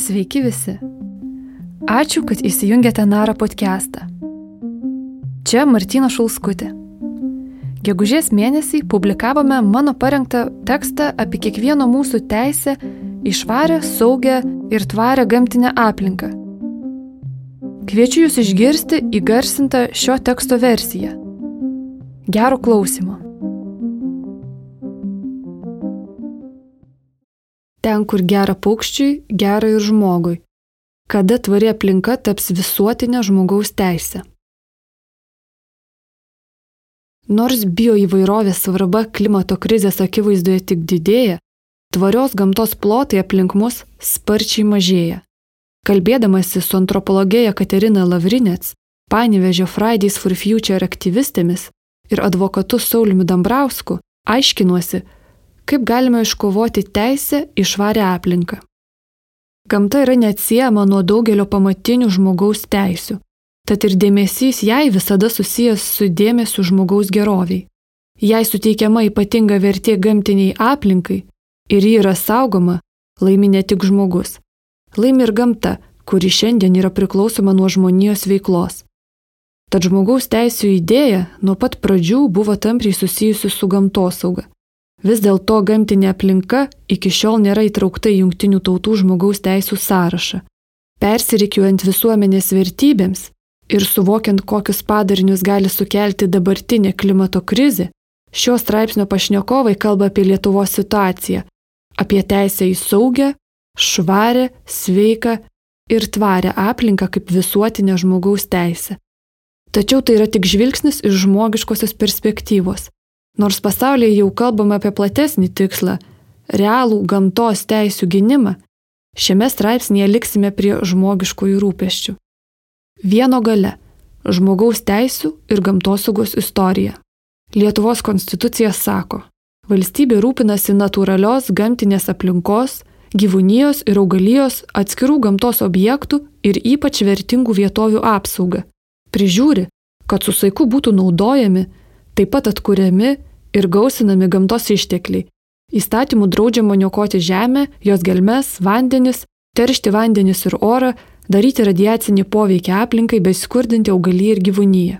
Sveiki visi. Ačiū, kad įsijungėte Nara podcastą. Čia Martina Šulskutė. Gegužės mėnesį publikavome mano parengtą tekstą apie kiekvieno mūsų teisę į švarę, saugę ir tvarę gamtinę aplinką. Kviečiu Jūs išgirsti įgarsintą šio teksto versiją. Gero klausimo. Ten, kur gera paukščiui, gera ir žmogui. Kada tvari aplinka taps visuotinė žmogaus teisė. Nors bioįvairovės svarba klimato krizės akivaizdoje tik didėja, tvarios gamtos plotai aplink mus sparčiai mažėja. Kalbėdamasi su antropologėja Katerina Lavrinets, Panevežio Fridays for Future aktyvistėmis ir advokatu Sauliumi Dambrausku, aiškinuosi, kaip galima iškovoti teisę į švarę aplinką. Gamta yra neatsiejama nuo daugelio pamatinių žmogaus teisių, tad ir dėmesys jai visada susijęs su dėmesiu žmogaus geroviai. Jei suteikiama ypatinga vertė gamtiniai aplinkai ir ji yra saugoma, laimi ne tik žmogus. Laimi ir gamta, kuri šiandien yra priklausoma nuo žmonijos veiklos. Tad žmogaus teisų idėja nuo pat pradžių buvo tampriai susijusi su gamtosauga. Vis dėlto gamtinė aplinka iki šiol nėra įtraukta į Junktinių tautų žmogaus teisų sąrašą. Persirikiuojant visuomenės vertybėms ir suvokiant, kokius padarinius gali sukelti dabartinė klimato krizė, šio straipsnio pašnekovai kalba apie Lietuvos situaciją, apie teisę į saugę, švarę, sveiką ir tvarę aplinką kaip visuotinę žmogaus teisę. Tačiau tai yra tik žvilgsnis iš žmogiškosios perspektyvos. Nors pasaulyje jau kalbama apie platesnį tikslą - realų gamtos teisų gynimą, šiame straipsnėje liksime prie žmogiškųjų rūpeščių. Vieno gale - žmogaus teisų ir gamtosaugos istorija. Lietuvos konstitucija sako, valstybė rūpinasi natūralios gamtinės aplinkos, gyvūnijos ir augalijos atskirų gamtos objektų ir ypač vertingų vietovių apsaugą. Prižiūri, kad su saiku būtų naudojami, taip pat atkuriami ir gausinami gamtos ištekliai. Įstatymų draudžiama niokoti žemę, jos gelmes, vandenis, teršti vandenis ir orą, daryti radiacinį poveikį aplinkai bei skurdinti augalį ir gyvūnyje.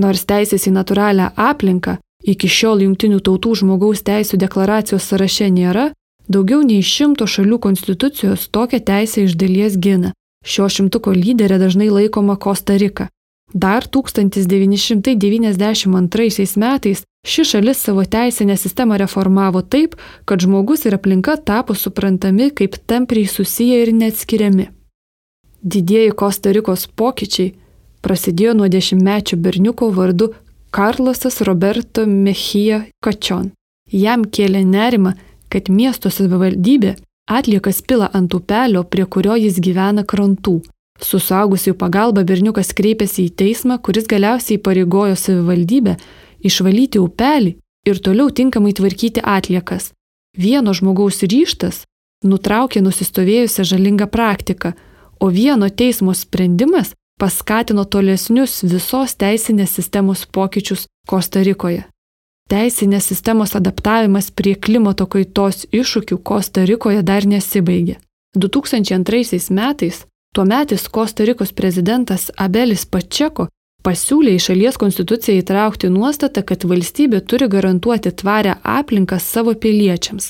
Nors teisės į natūralią aplinką iki šiol Junktinių tautų žmogaus teisų deklaracijos sąraše nėra, daugiau nei šimto šalių konstitucijos tokią teisę iš dalies gina. Šio šimtuko lyderė dažnai laikoma Kosta Rika. Dar 1992 metais ši šalis savo teisinę sistemą reformavo taip, kad žmogus ir aplinka tapo suprantami kaip tampriai susiję ir neatskiriami. Didieji Kostarikos pokyčiai prasidėjo nuo dešimtmečio berniuko vardu Karlosas Roberto Mechija Kačion. Jam kėlė nerima, kad miesto savivaldybė atliekas pila ant upelio, prie kurio jis gyvena krantų. Su suaugusių pagalba berniukas kreipėsi į teismą, kuris galiausiai pareigojo savivaldybę išvalyti upelį ir toliau tinkamai tvarkyti atliekas. Vieno žmogaus ryštas nutraukė nusistovėjusią žalingą praktiką, o vieno teismo sprendimas paskatino tolesnius visos teisinės sistemos pokyčius Kostarikoje. Teisinės sistemos adaptavimas prie klimato kaitos iššūkių Kostarikoje dar nesibaigė. 2002 metais Tuometis Kostarikos prezidentas Abelis Pačeko pasiūlė į šalies konstituciją įtraukti nuostatą, kad valstybė turi garantuoti tvarę aplinką savo piliečiams.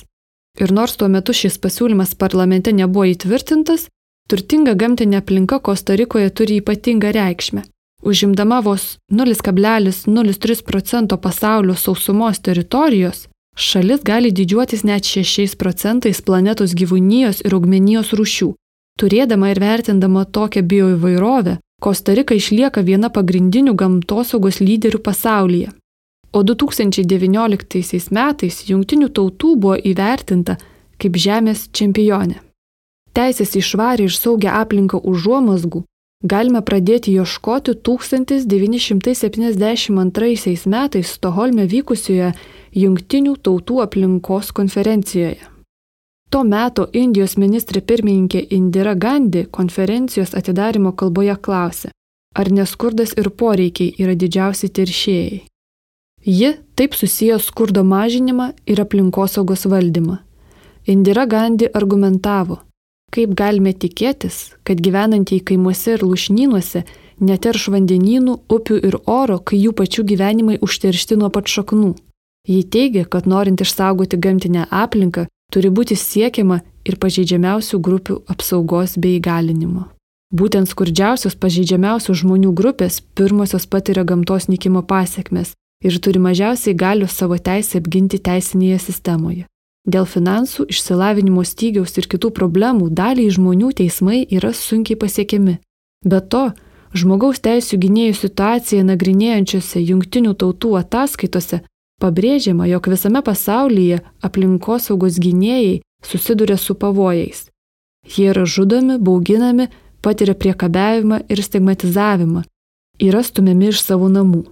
Ir nors tuo metu šis pasiūlymas parlamente nebuvo įtvirtintas, turtinga gamtinė aplinka Kostarikoje turi ypatingą reikšmę. Užimdama vos 0,03 procento pasaulio sausumos teritorijos, šalis gali didžiuotis net 6 procentais planetos gyvūnijos ir augmenijos rūšių Turėdama ir vertindama tokią bioįvairovę, Kostarika išlieka viena pagrindinių gamtosaugos lyderių pasaulyje. O 2019 metais Junktinių tautų buvo įvertinta kaip Žemės čempionė. Teisės į švarį ir saugią aplinką užuomasgų galime pradėti ieškoti 1972 metais Stoholme vykusioje Junktinių tautų aplinkos konferencijoje. Tuo metu Indijos ministrė pirmininkė Indira Gandhi konferencijos atidarimo kalboje klausė, ar neskurdas ir poreikiai yra didžiausi teršėjai. Ji taip susijo skurdo mažinimą ir aplinkosaugos valdymą. Indira Gandhi argumentavo, Kaip galime tikėtis, kad gyvenantieji kaimuose ir lušnynuose neterš vandenynų, upių ir oro, kai jų pačių gyvenimai užteršti nuo pat šaknų? Ji teigia, kad norint išsaugoti gamtinę aplinką, turi būti siekiama ir pažeidžiamiausių grupių apsaugos bei įgalinimo. Būtent skurdžiausios pažeidžiamiausių žmonių grupės pirmosios patiria gamtos nikimo pasiekmes ir turi mažiausiai galių savo teisę apginti teisinėje sistemoje. Dėl finansų, išsilavinimo stygiaus ir kitų problemų daliai žmonių teismai yra sunkiai pasiekiami. Be to, žmogaus teisų gynėjų situaciją nagrinėjančiose jungtinių tautų ataskaitose pabrėžiama, jog visame pasaulyje aplinkosaugos gynėjai susiduria su pavojais. Jie yra žudomi, bauginami, patiria priekabiavimą ir stigmatizavimą, yra stumiami iš savo namų.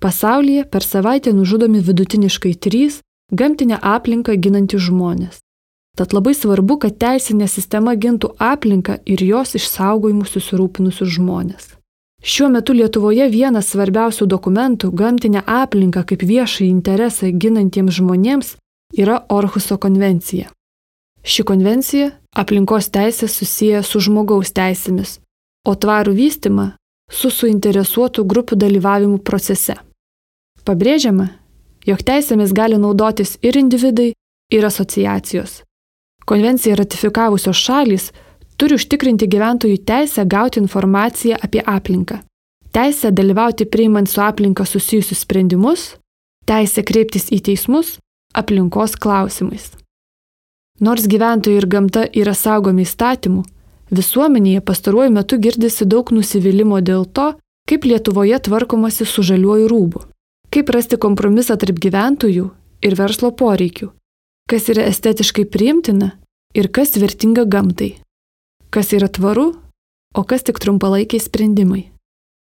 Pasaulyje per savaitę nužudomi vidutiniškai trys gamtinę aplinką ginantys žmonės. Tad labai svarbu, kad teisinė sistema gintų aplinką ir jos išsaugojimus susirūpinusius žmonės. Šiuo metu Lietuvoje vienas svarbiausių dokumentų - gamtinę aplinką kaip viešai interesą ginantiems žmonėms - yra Orhuso konvencija. Ši konvencija aplinkos teisės susiję su žmogaus teisėmis, o tvarų vystimą su suinteresuotų grupių dalyvavimu procese. Pabrėžiama, jog teisėmis gali naudotis ir individai, ir asociacijos. Konvenciją ratifikavusios šalys turi užtikrinti gyventojų teisę gauti informaciją apie aplinką, teisę dalyvauti priimant su aplinka susijusius sprendimus, teisę kreiptis į teismus aplinkos klausimais. Nors gyventojai ir gamta yra saugomi įstatymų, visuomenėje pastaruoju metu girdisi daug nusivylimų dėl to, kaip Lietuvoje tvarkomasi su žaliuoju rūbu. Kaip rasti kompromisą tarp gyventojų ir verslo poreikių? Kas yra estetiškai priimtina ir kas vertinga gamtai? Kas yra tvaru, o kas tik trumpalaikiai sprendimai?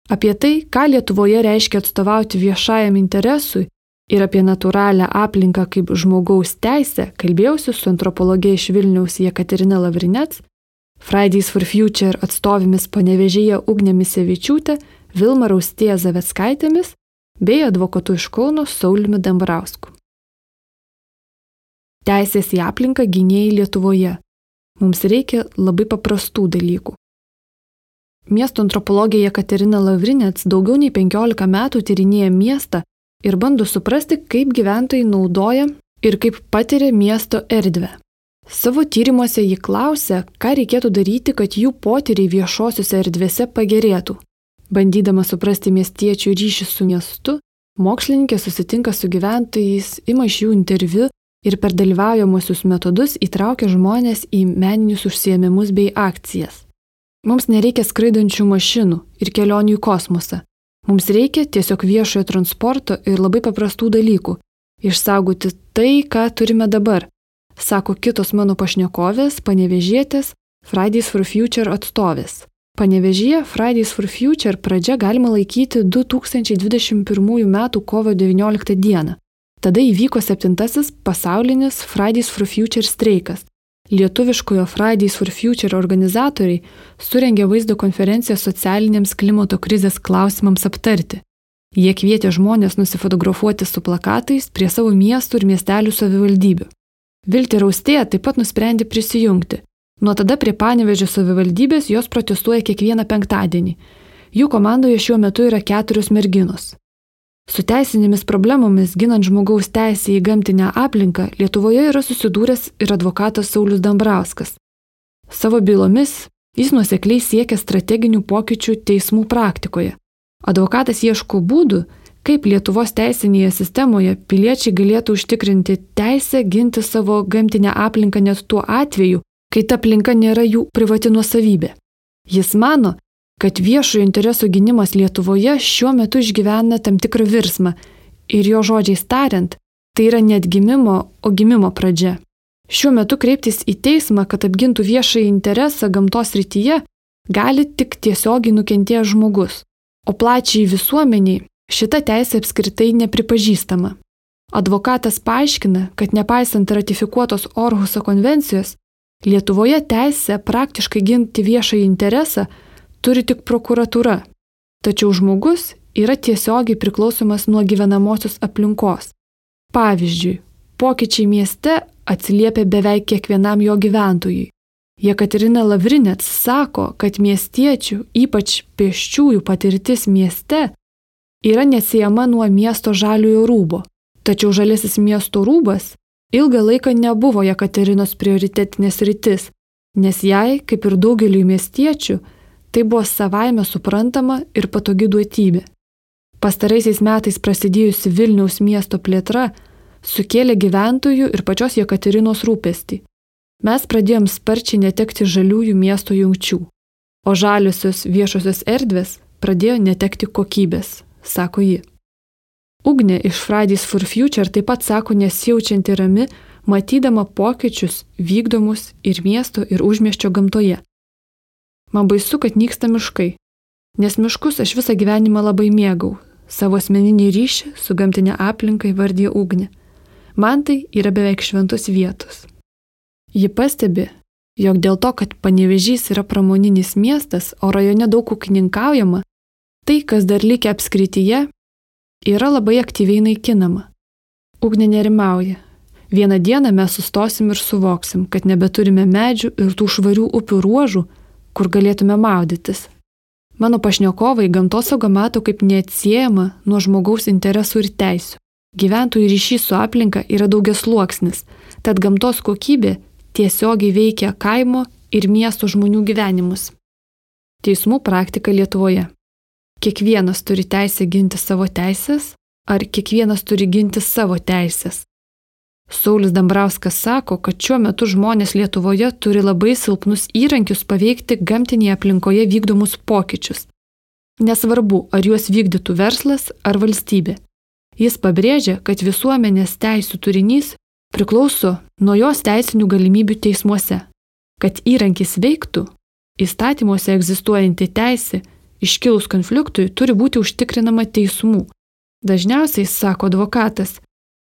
Apie tai, ką Lietuvoje reiškia atstovauti viešajam interesui ir apie natūralią aplinką kaip žmogaus teisę, kalbėjausi su antropologė iš Vilniaus Jekaterina Lavrinets, Fridays for Future atstovėmis panevežėje Ugnėmis Sevičiūtė, Vilma Raustėje Zaveckaitėmis bei advokatu iš Kauno Sauliumi Dambrausku. Teisės į aplinką gynėjai Lietuvoje. Mums reikia labai paprastų dalykų. Miesto antropologija Katerina Lavrinets daugiau nei 15 metų tyrinėja miestą ir bando suprasti, kaip gyventojai naudoja ir kaip patiria miesto erdvę. Savo tyrimuose ji klausia, ką reikėtų daryti, kad jų potyriai viešosiuose erdvėse pagerėtų. Bandydama suprasti miestiečių ryšį su miestu, mokslininkė susitinka su gyventojais, ima iš jų interviu ir per dalyvaujamosius metodus įtraukia žmonės į meninius užsiemimus bei akcijas. Mums nereikia skraidančių mašinų ir kelionių į kosmosą. Mums reikia tiesiog viešojo transporto ir labai paprastų dalykų - išsaugoti tai, ką turime dabar, sako kitos mano pašnekovės, panevežėtės, Fridays for Future atstovės. Panevežyje Fridays for Future pradžia galima laikyti 2021 m. kovo 19 d. Tada įvyko septintasis pasaulinis Fridays for Future streikas. Lietuviškojo Fridays for Future organizatoriai surengė vaizdo konferenciją socialinėms klimato krizės klausimams aptarti. Jie kvietė žmonės nusifotografuoti su plakatais prie savo miestų ir miestelių savivaldybių. Vilti Raustė taip pat nusprendė prisijungti Nuo tada prie Panevežio savivaldybės jos protestuoja kiekvieną penktadienį. Jų komandoje šiuo metu yra keturios merginos. Su teisinėmis problemomis ginant žmogaus teisę į gamtinę aplinką Lietuvoje yra susidūręs ir advokatas Saulis Dambrauskas. Savo bylomis jis nusekliai siekia strateginių pokyčių teismų praktikoje. Advokatas ieško būdų, kaip Lietuvos teisinėje sistemoje piliečiai galėtų užtikrinti teisę ginti savo gamtinę aplinką net tuo atveju, kai ta aplinka nėra jų privati nuosavybė. Jis mano, kad viešojo interesų gynimas Lietuvoje šiuo metu išgyvena tam tikrą virsmą ir jo žodžiais tariant, tai yra net gimimo, o gimimo pradžia. Šiuo metu kreiptis į teismą, kad apgintų viešąjį interesą gamtos rytyje, gali tik tiesiogiai nukentėjęs žmogus, o plačiai visuomeniai šita teisė apskritai nepripažįstama. Advokatas paaiškina, kad nepaisant ratifikuotos Orhuso konvencijos, Lietuvoje teisę praktiškai ginti viešąjį interesą turi tik prokuratūra, tačiau žmogus yra tiesiogiai priklausomas nuo gyvenamosios aplinkos. Pavyzdžiui, pokyčiai mieste atsiliepia beveik kiekvienam jo gyventojui. Jekaterina Lavrinets sako, kad miestiečių, ypač pėsčiųjų patirtis mieste, yra neatsiejama nuo miesto žaliojo rūbo. Tačiau žalesis miesto rūbas ilgą laiką nebuvo Jekaterinos prioritetinės rytis, nes jai, kaip ir daugeliu miestiečių, tai buvo savaime suprantama ir patogi duotybė. Pastaraisiais metais prasidėjusi Vilniaus miesto plėtra sukėlė gyventojų ir pačios Jekaterinos rūpestį. Mes pradėjom sparčiai netekti žaliųjų miesto jungčių, o žaliosios viešosios erdvės pradėjo netekti kokybės, sako ji. Ugnė iš Fridays for Future taip pat sako nesijaučianti rami, matydama pokyčius vykdomus ir miesto ir užmieščio gamtoje. Man baisu, kad nyksta miškai, nes miškus aš visą gyvenimą labai mėgau, savo asmeninį ryšį su gamtinė aplinka įvardyja ugnė. Man tai yra beveik šventos vietos. Ji pastebi, jog dėl to, kad Panevežys yra pramoninis miestas, o rajone daug ūkininkaujama, tai, kas dar likia apskrityje, yra labai aktyviai naikinama. Ugnė nerimauja. Vieną dieną mes sustosim ir suvoksim, kad nebeturime medžių ir tų švarių upių ruožų, kur galėtume maudytis. Mano pašnekovai gamtosauga mato kaip neatsiejama nuo žmogaus interesų ir teisių. Gyventojų ryšys su aplinka yra daugias sluoksnis, tad gamtos kokybė tiesiogiai veikia kaimo ir miesto žmonių gyvenimus. Teismų praktika Lietuvoje kiekvienas turi teisę ginti savo teisės, ar kiekvienas turi ginti savo teisės. Saulis Dambrauskas sako, kad šiuo metu žmonės Lietuvoje turi labai silpnus įrankius paveikti gamtinėje aplinkoje vykdomus pokyčius. Nesvarbu, ar juos vykdytų verslas ar valstybė. Jis pabrėžia, kad visuomenės teisų turinys priklauso nuo jos teisinių galimybių teismuose. Kad įrankis veiktų, įstatymuose egzistuojanti teisė iškilus konfliktui turi būti užtikrinama teismų. Dažniausiai, sako advokatas,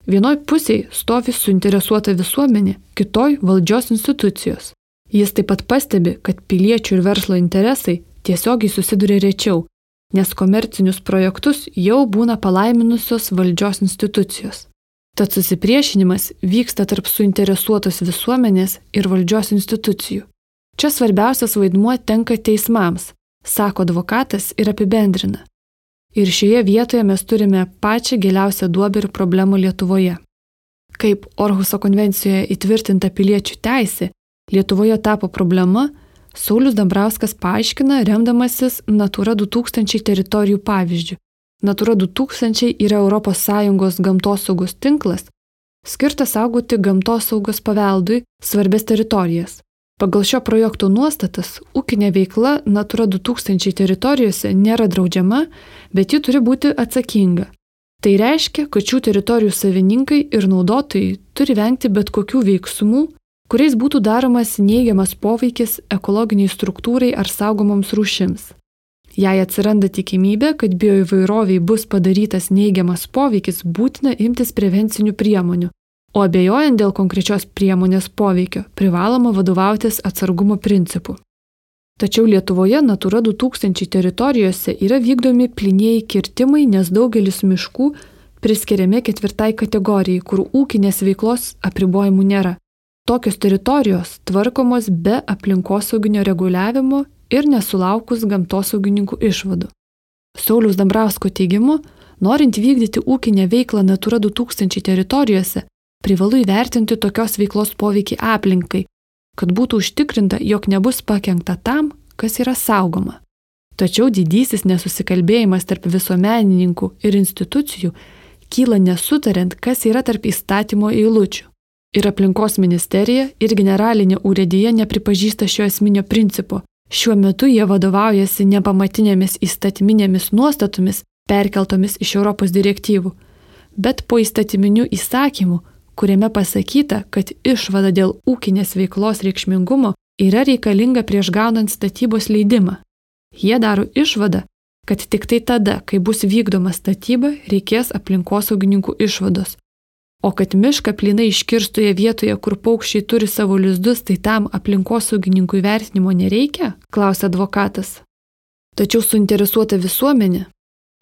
vienoj pusėje stovi suinteresuota visuomenė, kitoj valdžios institucijos. Jis taip pat pastebi, kad piliečių ir verslo interesai tiesiogiai susiduria rečiau, nes komercinius projektus jau būna palaiminusios valdžios institucijos. Tad susipriešinimas vyksta tarp suinteresuotos visuomenės ir valdžios institucijų. Čia svarbiausias vaidmuo tenka teismams, sako advokatas ir apibendrina. Ir šioje vietoje mes turime pačią giliausią duobę ir problemą Lietuvoje. Kaip Orhuso konvencijoje įtvirtinta piliečių teisė Lietuvoje tapo problema, Saulis Dambrauskas paaiškina remdamasis Natura 2000 teritorijų pavyzdžių. Natura 2000 yra ES gamtosaugos tinklas, skirtas saugoti gamtosaugos paveldui svarbės teritorijas. Pagal šio projekto nuostatas, ūkinė veikla Natura 2000 teritorijose nėra draudžiama, bet ji turi būti atsakinga. Tai reiškia, kad šių teritorijų savininkai ir naudotojai turi vengti bet kokių veiksmų, kuriais būtų daromas neigiamas poveikis ekologiniai struktūrai ar saugomoms rūšims. Jei atsiranda tikimybė, kad bioįvairoviai bus padarytas neigiamas poveikis, būtina imtis prevencinių priemonių, o abejojant dėl konkrečios priemonės poveikio privaloma vadovautis atsargumo principu. Tačiau Lietuvoje Natura 2000 teritorijose yra vykdomi plinieji kirtimai, nes daugelis miškų priskiriami ketvirtai kategorijai, kur ūkinės veiklos apribojimų nėra. Tokios teritorijos tvarkomos be aplinkosauginio reguliavimo ir nesulaukus gamtosaugininkų išvadų. Saulius Dambrausko teigimu, norint vykdyti ūkinę veiklą Natura 2000 teritorijose, privalu įvertinti tokios veiklos poveikį aplinkai, kad būtų užtikrinta, jog nebus pakengta tam, kas yra saugoma. Tačiau didysis nesusikalbėjimas tarp visuomenininkų ir institucijų kyla nesutariant, kas yra tarp įstatymo eilučių. Ir aplinkos ministerija, ir generalinė urėdija nepripažįsta šio esminio principo. Šiuo metu jie vadovaujasi nepamatinėmis įstatyminėmis nuostatomis perkeltomis iš Europos direktyvų, bet po įstatyminių įsakymų, kuriame pasakyta, kad išvada dėl ūkinės veiklos reikšmingumo yra reikalinga prieš gaunant statybos leidimą. Jie daro išvadą, kad tik tai tada, kai bus vykdoma statyba, reikės aplinkosaugininkų išvados. O kad mišką plinai iškirstoje vietoje, kur paukščiai turi savo lizdus, tai tam aplinkosaugininkų įvertinimo nereikia? klausia advokatas. Tačiau suinteresuota visuomenė,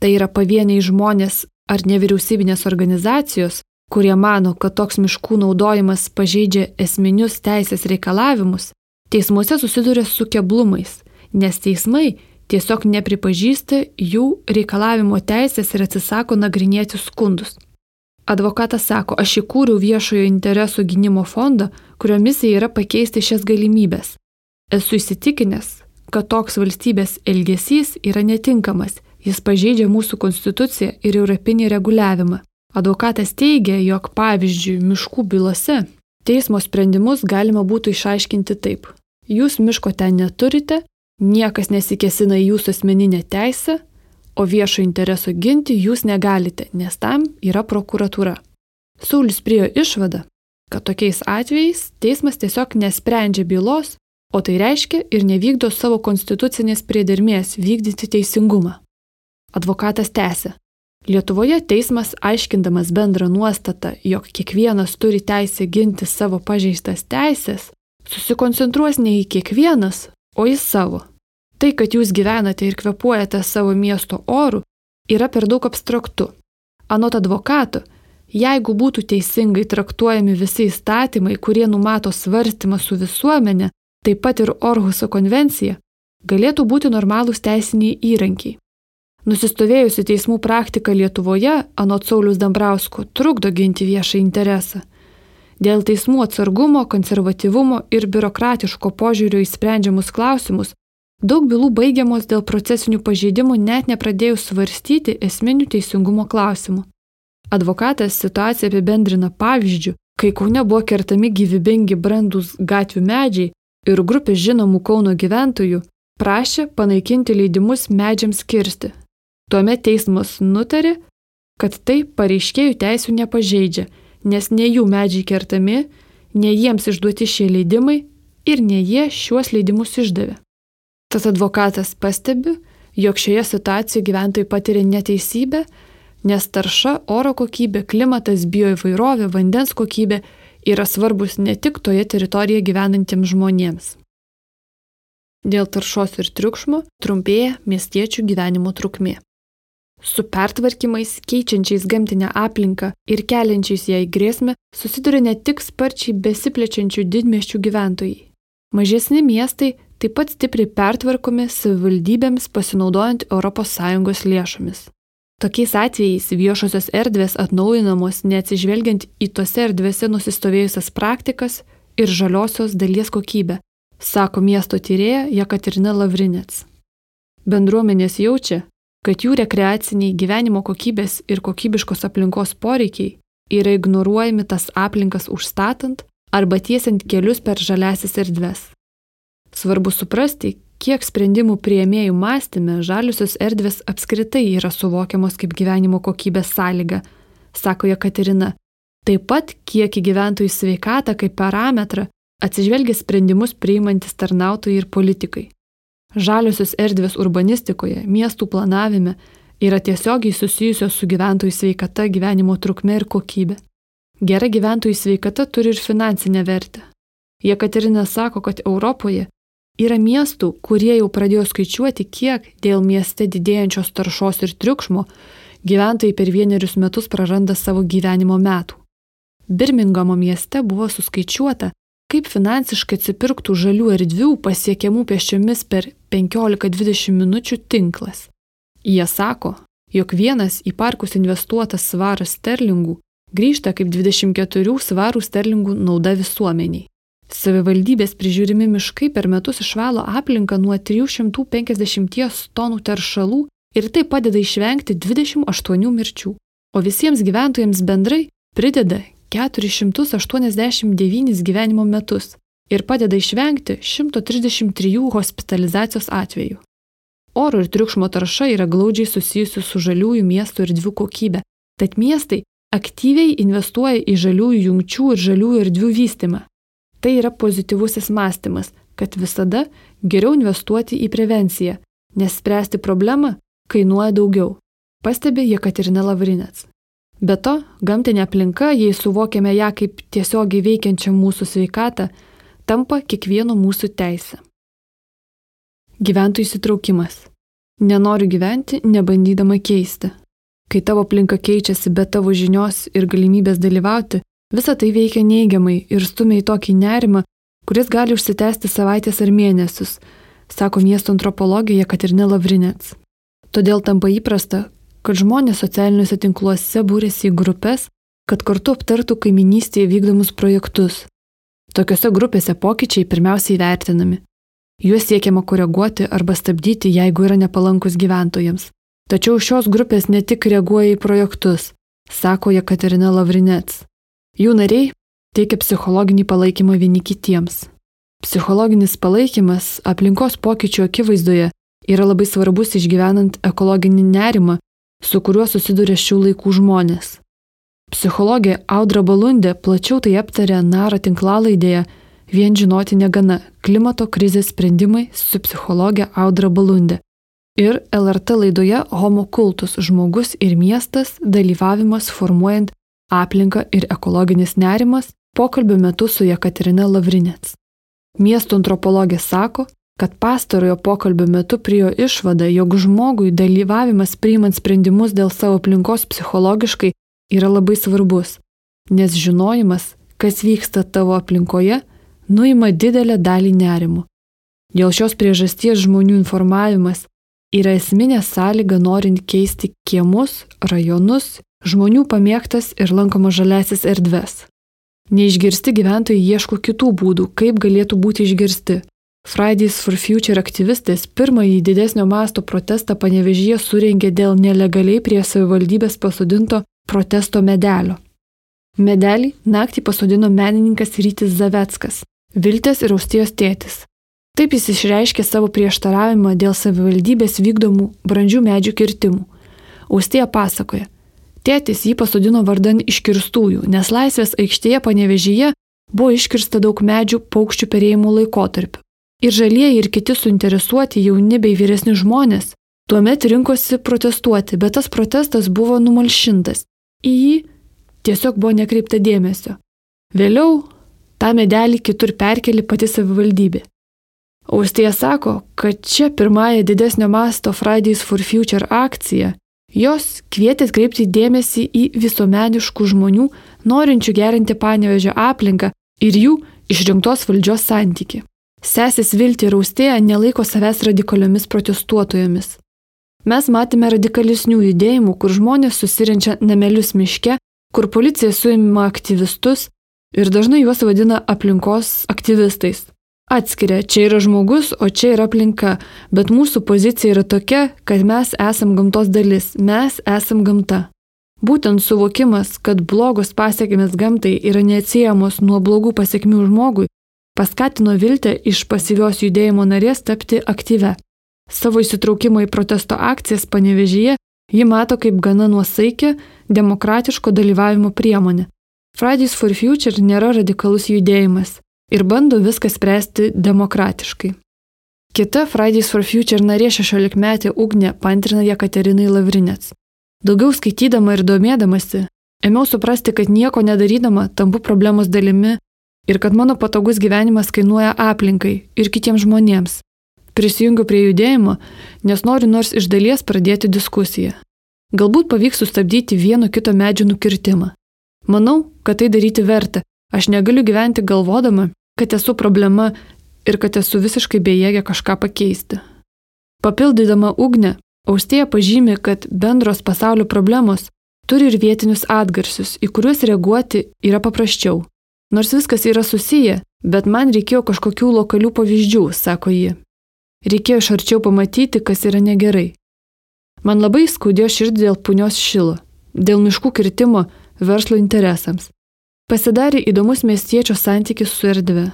tai yra pavieniai žmonės ar nevyriausybinės organizacijos, kurie mano, kad toks miškų naudojimas pažeidžia esminius teisės reikalavimus, Teismuose susiduria su keblumais, nes teismai tiesiog nepripažįsta jų reikalavimo teisės ir atsisako nagrinėti skundus. Advokatas sako, aš įkūriau viešojo interesų gynimo fondą, kurio misija yra pakeisti šias galimybės. Esu įsitikinęs, kad toks valstybės elgesys yra netinkamas, jis pažeidžia mūsų konstituciją ir europinį reguliavimą. Advokatas teigia, jog pavyzdžiui, miškų bylose teismo sprendimus galima būtų išaiškinti taip. Jūs miško ten neturite, niekas nesikesina į jūsų asmeninę teisę, o viešo intereso ginti jūs negalite, nes tam yra prokuratūra. Saulis priejo išvadą, kad tokiais atvejais teismas tiesiog nesprendžia bylos, o tai reiškia ir nevykdo savo konstitucinės priedermės vykdyti teisingumą. Advokatas tęsė. Lietuvoje teismas, aiškindamas bendrą nuostatą, jog kiekvienas turi teisę ginti savo pažeistas teisės, susikoncentruos ne į kiekvienas, o į savo. Tai, kad jūs gyvenate ir kvepuojate savo miesto orų, yra per daug abstraktu. Anot advokato, jeigu būtų teisingai traktuojami visi įstatymai, kurie numato svarstymą su visuomenė, taip pat ir Orhuso konvencija, galėtų būti normalūs teisiniai įrankiai. Nusistovėjusi teismų praktika Lietuvoje, anot Saulis Dambrausko, trukdo ginti viešą interesą. Dėl teismų atsargumo, konservatyvumo ir biurokratiško požiūrio į sprendžiamus klausimus daug bylų baigiamos dėl procesinių pažeidimų net nepradėjus svarstyti esminių teisingumo klausimų. Advokatas situaciją apibendrina pavyzdžių, kai Kaune buvo kertami gyvybingi brandus gatvių medžiai ir grupė žinomų Kauno gyventojų prašė panaikinti leidimus medžiams kirsti, Tuomet teismas nutarė, kad tai pareiškėjų teisų nepažeidžia, nes ne jų medžiai kertami, ne jiems išduoti šie leidimai ir ne jie šiuos leidimus išdavė. Tas advokatas pastebi, jog šioje situacijoje gyventojai patiria neteisybę, nes tarša, oro kokybė, klimatas, bioįvairovė, vandens kokybė yra svarbus ne tik toje teritorijoje gyvenantiems žmonėms. Dėl taršos ir triukšmo trumpėja miestiečių gyvenimo trukmė. Su pertvarkymais, keičiančiais gamtinę aplinką ir keliančiais jai grėsmę susiduria ne tik sparčiai besiplečiančių didmeščių gyventojai. Mažesni miestai taip pat stipriai pertvarkomi savivaldybėms pasinaudojant ES lėšomis. Tokiais atvejais viešosios erdvės atnaujinamos neatsižvelgiant į tose erdvėse nusistovėjusias praktikas ir žaliosios dalies kokybę, sako miesto tyrėja Jekaterina Lavrinets. Bendruomenės jaučia, kad jų rekreaciniai gyvenimo kokybės ir kokybiškos aplinkos poreikiai yra ignoruojami tas aplinkas užstatant arba tiesiant kelius per žaliasis erdves. Svarbu suprasti, kiek sprendimų prieimėjų mąstymė žaliusios erdvės apskritai yra suvokiamos kaip gyvenimo kokybės sąlyga, sako Jekaterina. Taip pat, kiek į gyventojų sveikatą kaip parametrą atsižvelgia sprendimus priimantis tarnautojai ir politikai. Žaliosios erdvės urbanistikoje, miestų planavime yra tiesiogiai susijusios su gyventojų sveikata, gyvenimo trukme ir kokybė. Gera gyventojų sveikata turi ir finansinę vertę. Jekaterina sako, kad Europoje yra miestų, kurie jau pradėjo skaičiuoti, kiek dėl mieste didėjančios taršos ir triukšmo gyventojai per vienerius metus praranda savo gyvenimo metų. Birmingamo mieste buvo suskaičiuota, kaip finansiškai atsipirktų žalių erdvių pasiekiamų pešiomis per 15-20 minučių tinklas. Jie sako, jog vienas į parkus investuotas svaras sterlingų grįžta kaip 24 svarų sterlingų nauda visuomeniai. Savivaldybės prižiūrimi miškai per metus išvalo aplinką nuo 350 tonų teršalų ir tai padeda išvengti 28 mirčių, o visiems gyventojams bendrai prideda 489 gyvenimo metus ir padeda išvengti 133 hospitalizacijos atvejų. Oro ir triukšmo tarša yra glaudžiai susijusi su žaliųjų miestų erdvių kokybė, tad miestai aktyviai investuoja į žaliųjų jungčių ir žaliųjų erdvių vystimą. Tai yra pozityvusis mąstymas, kad visada geriau investuoti į prevenciją, nes spręsti problemą kainuoja daugiau, pastebi Jekaterina Lavrinets. Be to, gamtinė aplinka, jei suvokiame ją kaip tiesiogiai veikiančią mūsų sveikatą, tampa kiekvieno mūsų teisė. Gyventojų įsitraukimas. Nenoriu gyventi, nebandydama keisti. Kai tavo aplinka keičiasi be tavo žinios ir galimybės dalyvauti, visa tai veikia neigiamai ir stumia į tokį nerimą, kuris gali užsitęsti savaitės ar mėnesius, sako miesto antropologija Katerina Lavrinets. Todėl tampa įprasta, kad žmonės socialiniuose tinkluose būrėsi į grupės, kad kartu aptartų kaiminystėje vykdomus projektus. Tokiuose grupėse pokyčiai pirmiausiai vertinami. Juos siekiama koreguoti arba stabdyti, jeigu yra nepalankus gyventojams. Tačiau šios grupės ne tik reaguoja į projektus, sako Jekaterina Lavrinets. Jų nariai teikia psichologinį palaikymą vieni kitiems. Psichologinis palaikymas aplinkos pokyčių akivaizdoje yra labai svarbus išgyvenant ekologinį nerimą, su kuriuo susiduria šių laikų žmonės. Psichologė Audra Balundė plačiau tai aptarė Nara tinklalaidėje Vien žinoti negana - klimato krizės sprendimai su psichologė Audra Balundė. Ir LRT laidoje Homo kultus - žmogus ir miestas - dalyvavimas formuojant aplinką ir ekologinis nerimas pokalbio metu su Jekaterina Lavrinets. Miesto antropologė sako, kad pastarojo pokalbio metu priejo išvada, jog žmogui dalyvavimas priimant sprendimus dėl savo aplinkos psichologiškai yra labai svarbus, nes žinojimas, kas vyksta tavo aplinkoje, nuima didelę dalį nerimų. Dėl šios priežasties žmonių informavimas yra esminė sąlyga norint keisti kiemus, rajonus, žmonių pamėgtas ir lankomas žaliasis erdves. Neišgirsti gyventojai ieško kitų būdų, kaip galėtų būti išgirsti. Fridays for Future aktyvistas pirmąjį didesnio masto protestą panevežyje surengė dėl nelegaliai prie savivaldybės pasodinto protesto medelio. Medelį naktį pasodino menininkas Rytis Zavetskas, Viltės ir Austijos tėtis. Taip jis išreiškė savo prieštaravimą dėl savivaldybės vykdomų brandžių medžių kirtimų. Austija pasakoja, tėtis jį pasodino vardan iškirstųjų, nes laisvės aikštėje panevežyje buvo iškirsta daug medžių paukščių perėjimų laikotarpiu. Ir žalieji ir kiti suinteresuoti jauni bei vyresni žmonės tuomet rinkosi protestuoti, bet tas protestas buvo numalšintas į jį tiesiog buvo nekreipta dėmesio. Vėliau tą medelį kitur perkeli pati savivaldybė. Austėja sako, kad čia pirmąją didesnio masto Fridays for Future akcija jos kvietė atkreipti dėmesį į visuomeniškų žmonių, norinčių gerinti panevežio aplinką ir jų išrinktos valdžios santyki. Sesės Vilti ir Austėja nelaiko savęs radikaliomis protestuotojomis. Mes matėme radikalesnių judėjimų, kur žmonės susirenčia namelius miške, kur policija suima aktyvistus ir dažnai juos vadina aplinkos aktyvistais. Atskiria, čia yra žmogus, o čia yra aplinka, bet mūsų pozicija yra tokia, kad mes esam gamtos dalis, mes esam gamta. Būtent suvokimas, kad blogos pasiekmes gamtai yra neatsiejamos nuo blogų pasiekmių žmogui, paskatino Viltę iš pasyvios judėjimo narės tapti aktyve. Savo įsitraukimo į protesto akcijas panevežyje ji mato kaip gana nuosaikę, demokratiško dalyvavimo priemonę. Fridays for Future nėra radikalus judėjimas ir bando viską spręsti demokratiškai. Kita Fridays for Future narė 16 metė Ugnė pantrina Jekaterinai Lavrinets. Daugiau skaitydama ir domėdamasi, ėmiau suprasti, kad nieko nedarydama tampu problemos dalimi ir kad mano patogus gyvenimas kainuoja aplinkai ir kitiems žmonėms. Prisijungiu prie judėjimo, nes noriu nors iš dalies pradėti diskusiją. Galbūt pavyks sustabdyti vieno kito medžio nukirtimą. Manau, kad tai daryti verta. Aš negaliu gyventi galvodama, kad esu problema ir kad esu visiškai bejėgė kažką pakeisti. Papildydama ugnę, Austėja pažymi, kad bendros pasaulio problemos turi ir vietinius atgarsius, į kuriuos reaguoti yra paprasčiau. Nors viskas yra susiję, bet man reikėjo kažkokių lokalių pavyzdžių, sako ji. Reikėjo iš arčiau pamatyti, kas yra negerai. Man labai skaudėjo širdį dėl punios šilo, dėl miškų kirtimo verslo interesams. Pasidarė įdomus miestiečio santykis su erdve.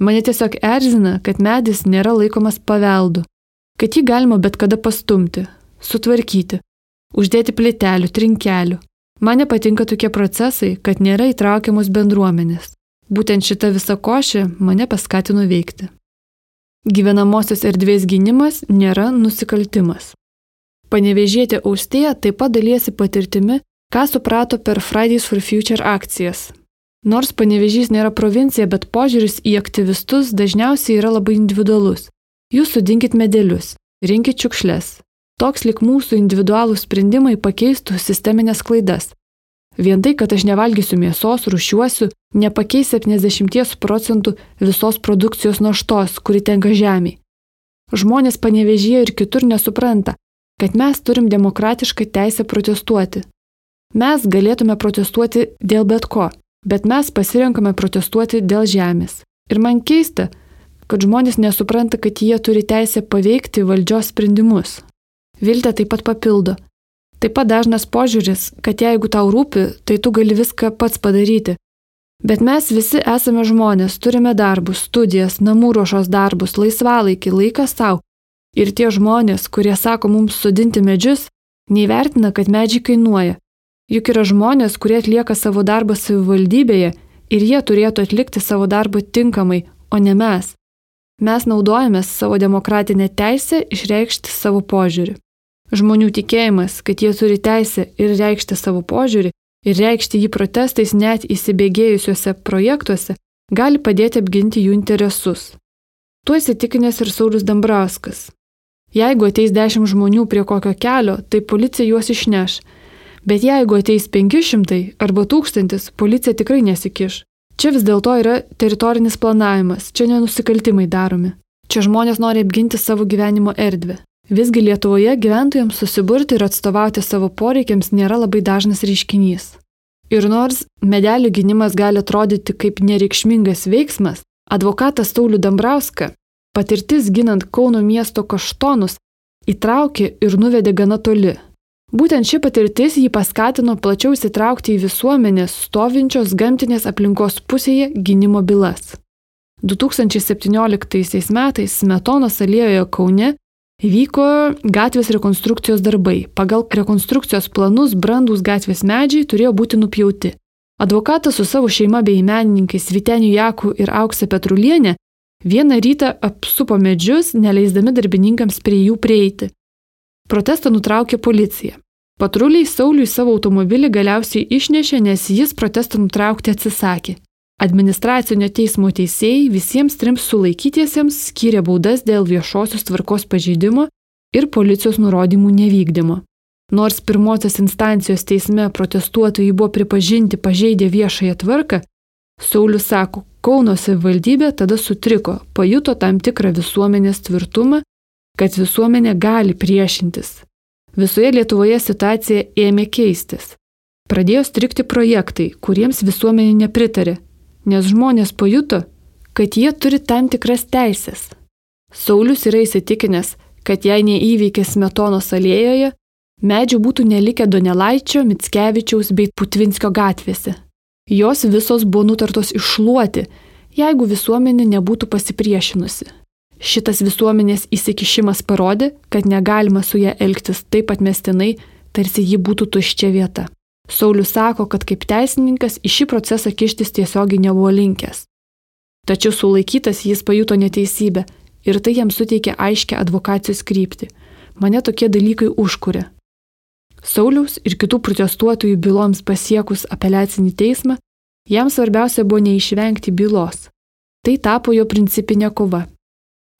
Mane tiesiog erzina, kad medis nėra laikomas paveldu, kad jį galima bet kada pastumti, sutvarkyti, uždėti plėtelių, trinkelių. Man nepatinka tokie procesai, kad nėra įtraukiamos bendruomenės. Būtent šita visa košė mane paskatino veikti. Gyvenamosios erdvės gynimas nėra nusikaltimas. Panevežėti Austėja taip pat dalysi patirtimi, ką suprato per Fridays for Future akcijas. Nors panevežys nėra provincija, bet požiūris į aktyvistus dažniausiai yra labai individualus. Jūs sudinkit medelius, rinkit šiukšles. Toks lik mūsų individualūs sprendimai pakeistų sisteminės klaidas. Vien tai, kad aš nevalgysiu mėsos, rušiuosiu, nepakeis 70 procentų visos produkcijos naštos, kuri tenka žemiai. Žmonės panevežėje ir kitur nesupranta, kad mes turim demokratišką teisę protestuoti. Mes galėtume protestuoti dėl bet ko, bet mes pasirenkame protestuoti dėl žemės. Ir man keista, kad žmonės nesupranta, kad jie turi teisę paveikti valdžios sprendimus. Viltė taip pat papildo. Taip pat dažnas požiūris, kad jeigu tau rūpi, tai tu gali viską pats padaryti. Bet mes visi esame žmonės, turime darbus, studijas, namų ruošos darbus, laisvalaikį, laiką savo. Ir tie žmonės, kurie sako mums sudinti medžius, neįvertina, kad medžiai kainuoja. Juk yra žmonės, kurie atlieka savo darbą savivaldybėje ir jie turėtų atlikti savo darbą tinkamai, o ne mes. Mes naudojame savo demokratinę teisę išreikšti savo požiūrį. Žmonių tikėjimas, kad jie turi teisę ir reikšti savo požiūrį, ir reikšti jį protestais net įsibėgėjusiuose projektuose, gali padėti apginti jų interesus. Tuo įsitikinęs ir Saulis Dambrauskas. Jeigu ateis dešimt žmonių prie kokio kelio, tai policija juos išneš. Bet jeigu ateis 500 arba 1000, policija tikrai nesikiš. Čia vis dėlto yra teritorinis planavimas, čia nenusikaltimai daromi. Čia žmonės nori apginti savo gyvenimo erdvę. Visgi Lietuvoje gyventojams susiburti ir atstovauti savo poreikiams nėra labai dažnas reiškinys. Ir nors medelių gynimas gali atrodyti kaip nereikšmingas veiksmas, advokatas Taulių Dambrauska patirtis ginant Kauno miesto kaštonus įtraukė ir nuvedė gana toli. Būtent ši patirtis jį paskatino plačiau įsitraukti į visuomenės stovinčios gamtinės aplinkos pusėje gynimo bylas. 2017 metais Smetonos alėjoje Kaune Vyko gatvės rekonstrukcijos darbai. Pagal rekonstrukcijos planus brandus gatvės medžiai turėjo būti nupjauti. Advokatas su savo šeima bei menininkais Viteniu Jaku ir Aukse Petrulienė vieną rytą apsupo medžius, neleisdami darbininkams prie jų prieiti. Protestą nutraukė policija. Patruliai Sauliui savo automobilį galiausiai išnešė, nes jis protestą nutraukti atsisakė. Administracinio teismo teisėjai visiems trims sulaikytiesiems skyrė baudas dėl viešosios tvarkos pažeidimo ir policijos nurodymų nevykdymo. Nors pirmosios instancijos teisme protestuotojai buvo pripažinti pažeidę viešąją tvarką, Saulis sako, Kauno savivaldybė tada sutriko, pajuto tam tikrą visuomenės tvirtumą, kad visuomenė gali priešintis. Visoje Lietuvoje situacija ėmė keistis. Pradėjo strikti projektai, kuriems visuomenė nepritarė, nes žmonės pajuto, kad jie turi tam tikras teisės. Saulis yra įsitikinęs, kad jei neįveikė Smetonos alėjoje, medžių būtų nelikę Donelaičio, Mitskevičiaus bei Putvinskio gatvėse. Jos visos buvo nutartos iššluoti, jeigu visuomenė nebūtų pasipriešinusi. Šitas visuomenės įsikišimas parodė, kad negalima su ją elgtis taip atmestinai, tarsi ji būtų tuščia vieta. Saulis sako, kad kaip teisininkas į šį procesą kištis tiesiogiai nebuvo linkęs. Tačiau sulaikytas jis pajuto neteisybę ir tai jam suteikė aiškę advokacijos kryptį. Mane tokie dalykai užkūrė. Sauliaus ir kitų protestuotojų byloms pasiekus apeliacinį teismą, jam svarbiausia buvo neišvengti bylos. Tai tapo jo principinė kova.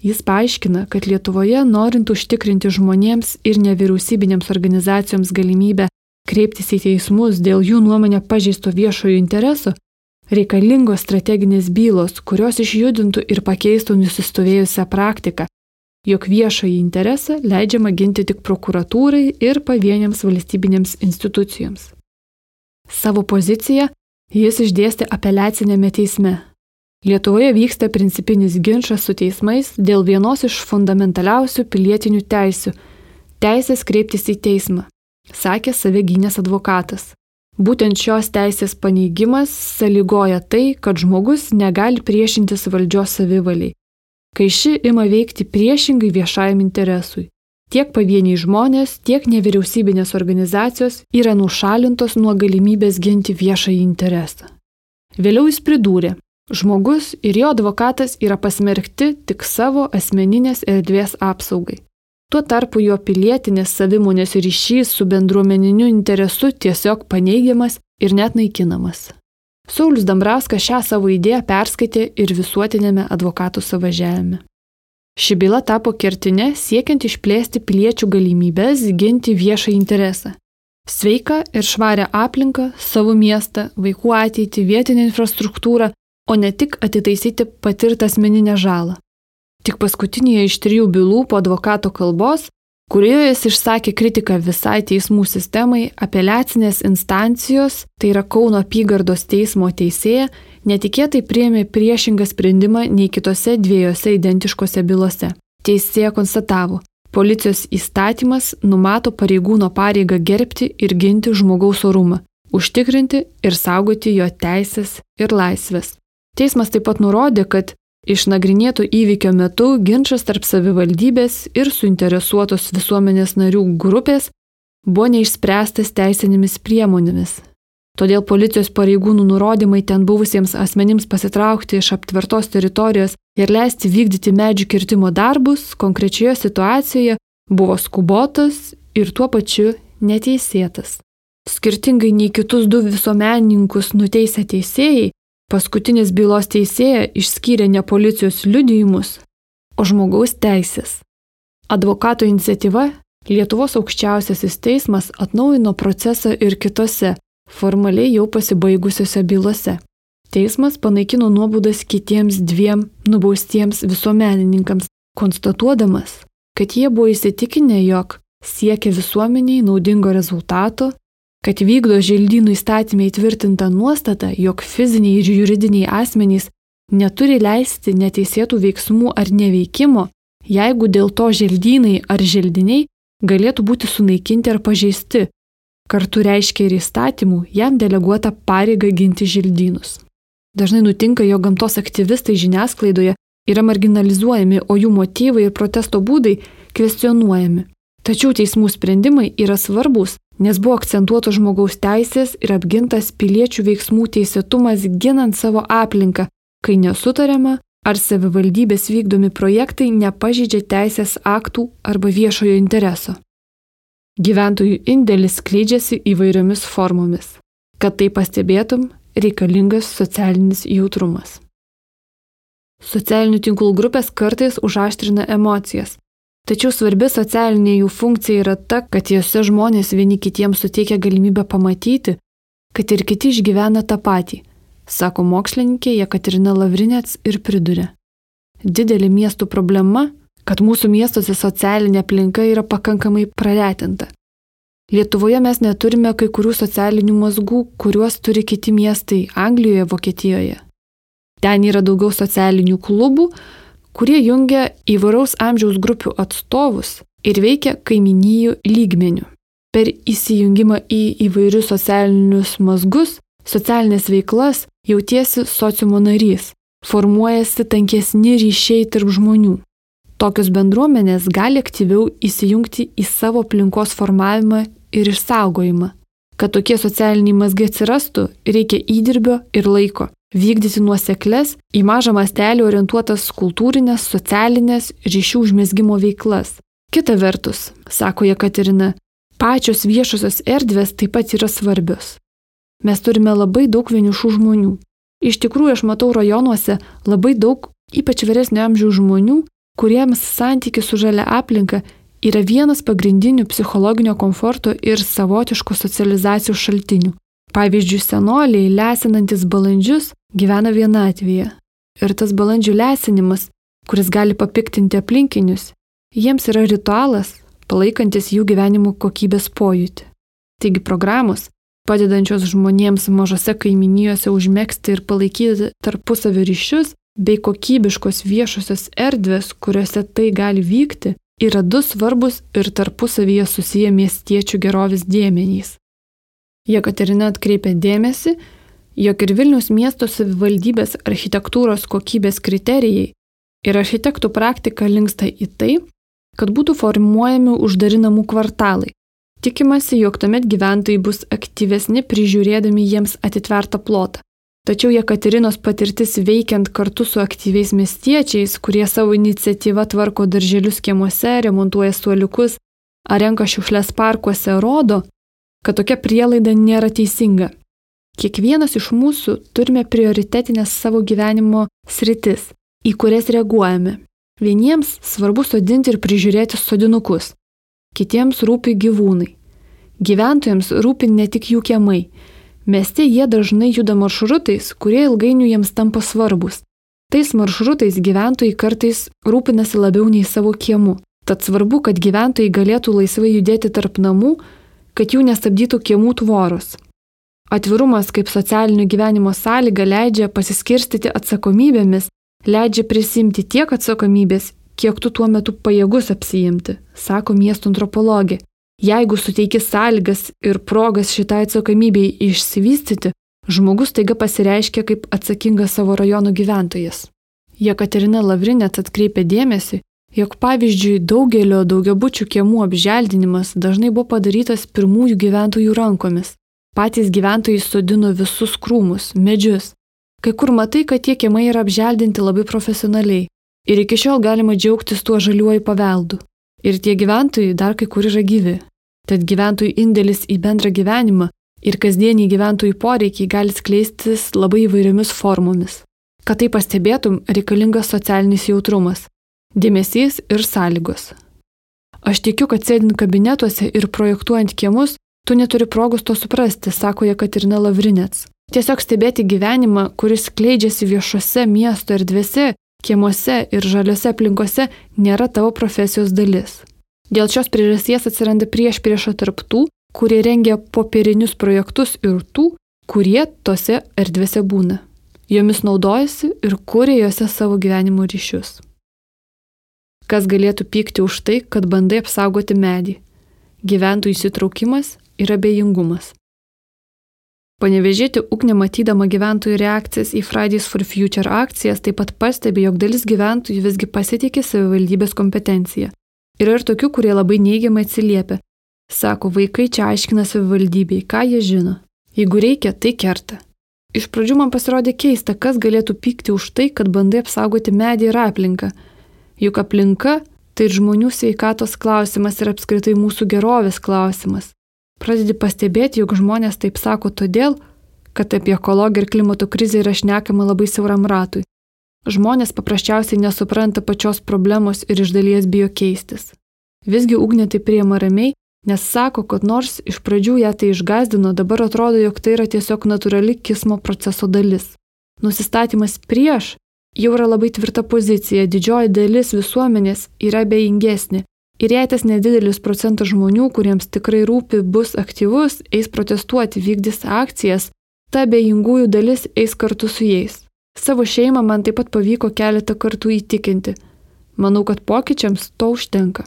Jis paaiškina, kad Lietuvoje norint užtikrinti žmonėms ir nevyriausybinėms organizacijoms galimybę kreiptis į teismus dėl jų nuomonę pažeisto viešojo intereso, reikalingos strateginės bylos, kurios išjudintų ir pakeistų nusistovėjusią praktiką, jog viešąjį interesą leidžiama ginti tik prokuratūrai ir pavieniams valstybinėms institucijoms. Savo poziciją jis išdėstė apeliacinėme teisme. Lietuvoje vyksta principinis ginčas su teismais dėl vienos iš fundamentaliausių pilietinių teisių - teisės kreiptis į teismą sakė save gynęs advokatas. Būtent šios teisės paneigimas sąlygoja tai, kad žmogus negali priešintis valdžios savivaliai, kai ši ima veikti priešingai viešajam interesui. Tiek pavieniai žmonės, tiek nevyriausybinės organizacijos yra nušalintos nuo galimybės ginti viešąjį interesą. Vėliau jis pridūrė, žmogus ir jo advokatas yra pasmerkti tik savo asmeninės erdvės apsaugai. Tuo tarpu jo pilietinės savimonės ryšys su bendruomeniniu interesu tiesiog paneigiamas ir net naikinamas. Saulis Dambrauskas šią savo idėją perskaitė ir visuotinėme advokatų savažiavime. Ši byla tapo kertinė siekiant išplėsti piliečių galimybės ginti viešą interesą. sveiką ir švarę aplinką, savo miestą, vaikų ateitį, vietinę infrastruktūrą, o ne tik atitaisyti patirtą asmeninę žalą. Tik paskutinėje iš trijų bylų po advokato kalbos, kurioje jis išsakė kritiką visai teismų sistemai, apeliacinės instancijos, tai yra Kauno apygardos teismo teisėja, netikėtai priėmė priešingą sprendimą nei kitose dviejose identiškose bylose. Teisėja konstatavo, policijos įstatymas numato pareigūno pareigą gerbti ir ginti žmogaus orumą, užtikrinti ir saugoti jo teisės ir laisvės. Teismas taip pat nurodė, kad Išnagrinėto įvykio metu ginčas tarp savivaldybės ir suinteresuotos visuomenės narių grupės buvo neišspręstas teisinėmis priemonėmis. Todėl policijos pareigūnų nurodymai ten buvusiems asmenims pasitraukti iš aptvertos teritorijos ir leisti vykdyti medžių kirtimo darbus konkrečioje situacijoje buvo skubotas ir tuo pačiu neteisėtas. Skirtingai nei kitus du visuomenininkus nuteisę teisėjai, Paskutinis bylos teisėja išskyrė ne policijos liudijimus, o žmogaus teisės. Advokato iniciatyva Lietuvos aukščiausiasis teismas atnaujino procesą ir kitose, formaliai jau pasibaigusiose bylose. Teismas panaikino nuobaudas kitiems dviem nubaustiems visuomenininkams, konstatuodamas, kad jie buvo įsitikinę, jog siekia visuomeniai naudingo rezultato kad vykdo želdynų įstatymė įtvirtinta nuostata, jog fiziniai ir juridiniai asmenys neturi leisti neteisėtų veiksmų ar neveikimo, jeigu dėl to želdynai ar želdiniai galėtų būti sunaikinti ar pažeisti. Kartu reiškia ir įstatymų jam deleguota pareiga ginti želdynus. Dažnai nutinka, jog gamtos aktyvistai žiniasklaidoje yra marginalizuojami, o jų motyvai ir protesto būdai kvestionuojami. Tačiau teismų sprendimai yra svarbus, nes buvo akcentuotos žmogaus teisės ir apgintas piliečių veiksmų teisėtumas ginant savo aplinką, kai nesutariama, ar savivaldybės vykdomi projektai nepažydžia teisės aktų arba viešojo intereso. Gyventojų indėlis skleidžiasi įvairiomis formomis. Kad tai pastebėtum, reikalingas socialinis jautrumas. Socialinių tinklų grupės kartais užaštrina emocijas, Tačiau svarbi socialinė jų funkcija yra ta, kad juose žmonės vieni kitiems suteikia galimybę pamatyti, kad ir kiti išgyvena tą patį, sako mokslininkė Jekaterina Lavrinets ir priduria. Didelė miestų problema, kad mūsų miestuose socialinė aplinka yra pakankamai praretinta. Lietuvoje mes neturime kai kurių socialinių mazgų, kuriuos turi kiti miestai Anglijoje, Vokietijoje. Ten yra daugiau socialinių klubų, kurie jungia įvairaus amžiaus grupių atstovus ir veikia kaiminijų lygmenių. Per įsijungimą į įvairius socialinius mazgus, socialinės veiklas jautiesi sociumo narys, formuojasi tankesni ryšiai tarp žmonių. Tokios bendruomenės gali aktyviau įsijungti į savo aplinkos formavimą ir išsaugojimą. Kad tokie socialiniai mazgai atsirastų, reikia įdirbio ir laiko vykdyti nuoseklės, į mažą mastelį orientuotas kultūrinės, socialinės ryšių užmėsgymo veiklas. Kita vertus, sako Jekaterina, pačios viešosios erdvės taip pat yra svarbios. Mes turime labai daug vienišų žmonių. Iš tikrųjų, aš matau rajonuose labai daug ypač vyresnio amžiaus žmonių, kuriems santykis su žalia aplinka yra vienas pagrindinių psichologinio komforto ir savotiško socializacijos šaltinių. Pavyzdžiui, senoliai, lesinantis balandžius, gyvena vienatvėje. Ir tas balandžių lesinimas, kuris gali papiktinti aplinkinius, jiems yra ritualas, palaikantis jų gyvenimo kokybės pojūtį. Taigi programos, padedančios žmonėms mažose kaiminijose užmėgsti ir palaikyti tarpusavio ryšius, bei kokybiškos viešosios erdvės, kuriuose tai gali vykti, yra du svarbus ir tarpusavyje susiję miestiečių gerovės dėmenys. Jekaterina atkreipia dėmesį, jog ir Vilnius miesto savivaldybės architektūros kokybės kriterijai ir architektų praktika linksta į tai, kad būtų formuojami uždari namų kvartalai. Tikimasi, jog tuomet gyventojai bus aktyvesni prižiūrėdami jiems atitvertą plotą. Tačiau Jekaterinos patirtis veikiant kartu su aktyviais miestiečiais, kurie savo iniciatyvą tvarko darželius kiemuose, remontuoja suoliukus ar renka šiukšlės parkuose, rodo, kad tokia prielaida nėra teisinga. Kiekvienas iš mūsų turime prioritetinės savo gyvenimo sritis, į kurias reaguojame. Vieniems svarbu sodinti ir prižiūrėti sodinukus, kitiems rūpi gyvūnai, Gyventojams rūpi ne tik jų kiemai. Mieste jie dažnai juda maršrutais, kurie ilgainiui jiems tampa svarbus. Tais maršrutais gyventojai kartais rūpinasi labiau nei savo kiemu. Tad svarbu, kad gyventojai galėtų laisvai judėti tarp namų, kad jų nestabdytų kiemų tvoros. Atvirumas kaip socialinio gyvenimo sąlyga leidžia pasiskirstyti atsakomybėmis, leidžia prisimti tiek atsakomybės, kiek tu tuo metu pajėgus apsijimti, sako miesto antropologė. Jeigu suteiki sąlygas ir progas šitai atsakomybei išsivystyti, žmogus taiga pasireiškia kaip atsakingas savo rajono gyventojas. Jekaterina Lavrinėt atkreipė dėmesį, jog pavyzdžiui daugelio daugiabučių kiemų apželdinimas dažnai buvo padarytas pirmųjų gyventojų rankomis. Patys gyventojai sodino visus krūmus, medžius. Kai kur matai, kad tie kiemai yra apželdinti labai profesionaliai. Ir iki šiol galima džiaugtis tuo žaliuoju paveldu. Ir tie gyventojai dar kai kur yra gyvi. Tad gyventojų indėlis į bendrą gyvenimą ir kasdieniai gyventojų poreikiai gali skleistis labai įvairiomis formomis. Kad tai pastebėtum, reikalingas socialinis jautrumas, dėmesys ir sąlygos. Aš tikiu, kad sėdint kabinetuose ir projektuojant kiemus, tu neturi progos to suprasti, sako Jekaterina Lavrinets. Tiesiog stebėti gyvenimą, kuris kleidžiasi viešose miesto erdvėse, kiemuose ir žaliose aplinkose, nėra tavo profesijos dalis. Dėl šios priežasties atsiranda prieš priešą tarp tų, kurie rengia popierinius projektus ir tų, kurie tose erdvėse būna. Jomis naudojasi ir kuria juose savo gyvenimo ryšius. Kas galėtų pykti už tai, kad bandai apsaugoti medį? Gyventojų įsitraukimas ir abejingumas. Panevežėti ugnė matydama gyventojų reakcijas į Fridays for Future akcijas taip pat pastebi, jog dalis gyventojų visgi pasitikė savivaldybės kompetenciją. Yra ir tokių, kurie labai neigiamai atsiliepia. Sako, vaikai čia aiškina savivaldybei, ką jie žino. Jeigu reikia, tai kerta. Iš pradžių man pasirodė keista, kas galėtų pykti už tai, kad bandai apsaugoti medį ir aplinką. Juk aplinka tai ir žmonių sveikatos klausimas ir apskritai mūsų gerovės klausimas. Pradedi pastebėti, jog žmonės taip sako todėl, kad apie ekologiją ir klimato krizę yra šnekama labai siauram ratui. Žmonės paprasčiausiai nesupranta pačios problemos ir iš dalies bijo keistis. Visgi ugnė tai priema ramiai, nes sako, kad nors iš pradžių ją tai išgazdino, dabar atrodo, jog tai yra tiesiog natūrali kismo proceso dalis. Nusistatymas prieš jau yra labai tvirta pozicija, didžioji dalis visuomenės yra bejingesnė Ir jei tas nedidelis procentas žmonių, kuriems tikrai rūpi, bus aktyvus, eis protestuoti, vykdys akcijas, ta bejingųjų dalis eis kartu su jais. Savo šeimą man taip pat pavyko keletą kartų įtikinti. Manau, kad pokyčiams to užtenka.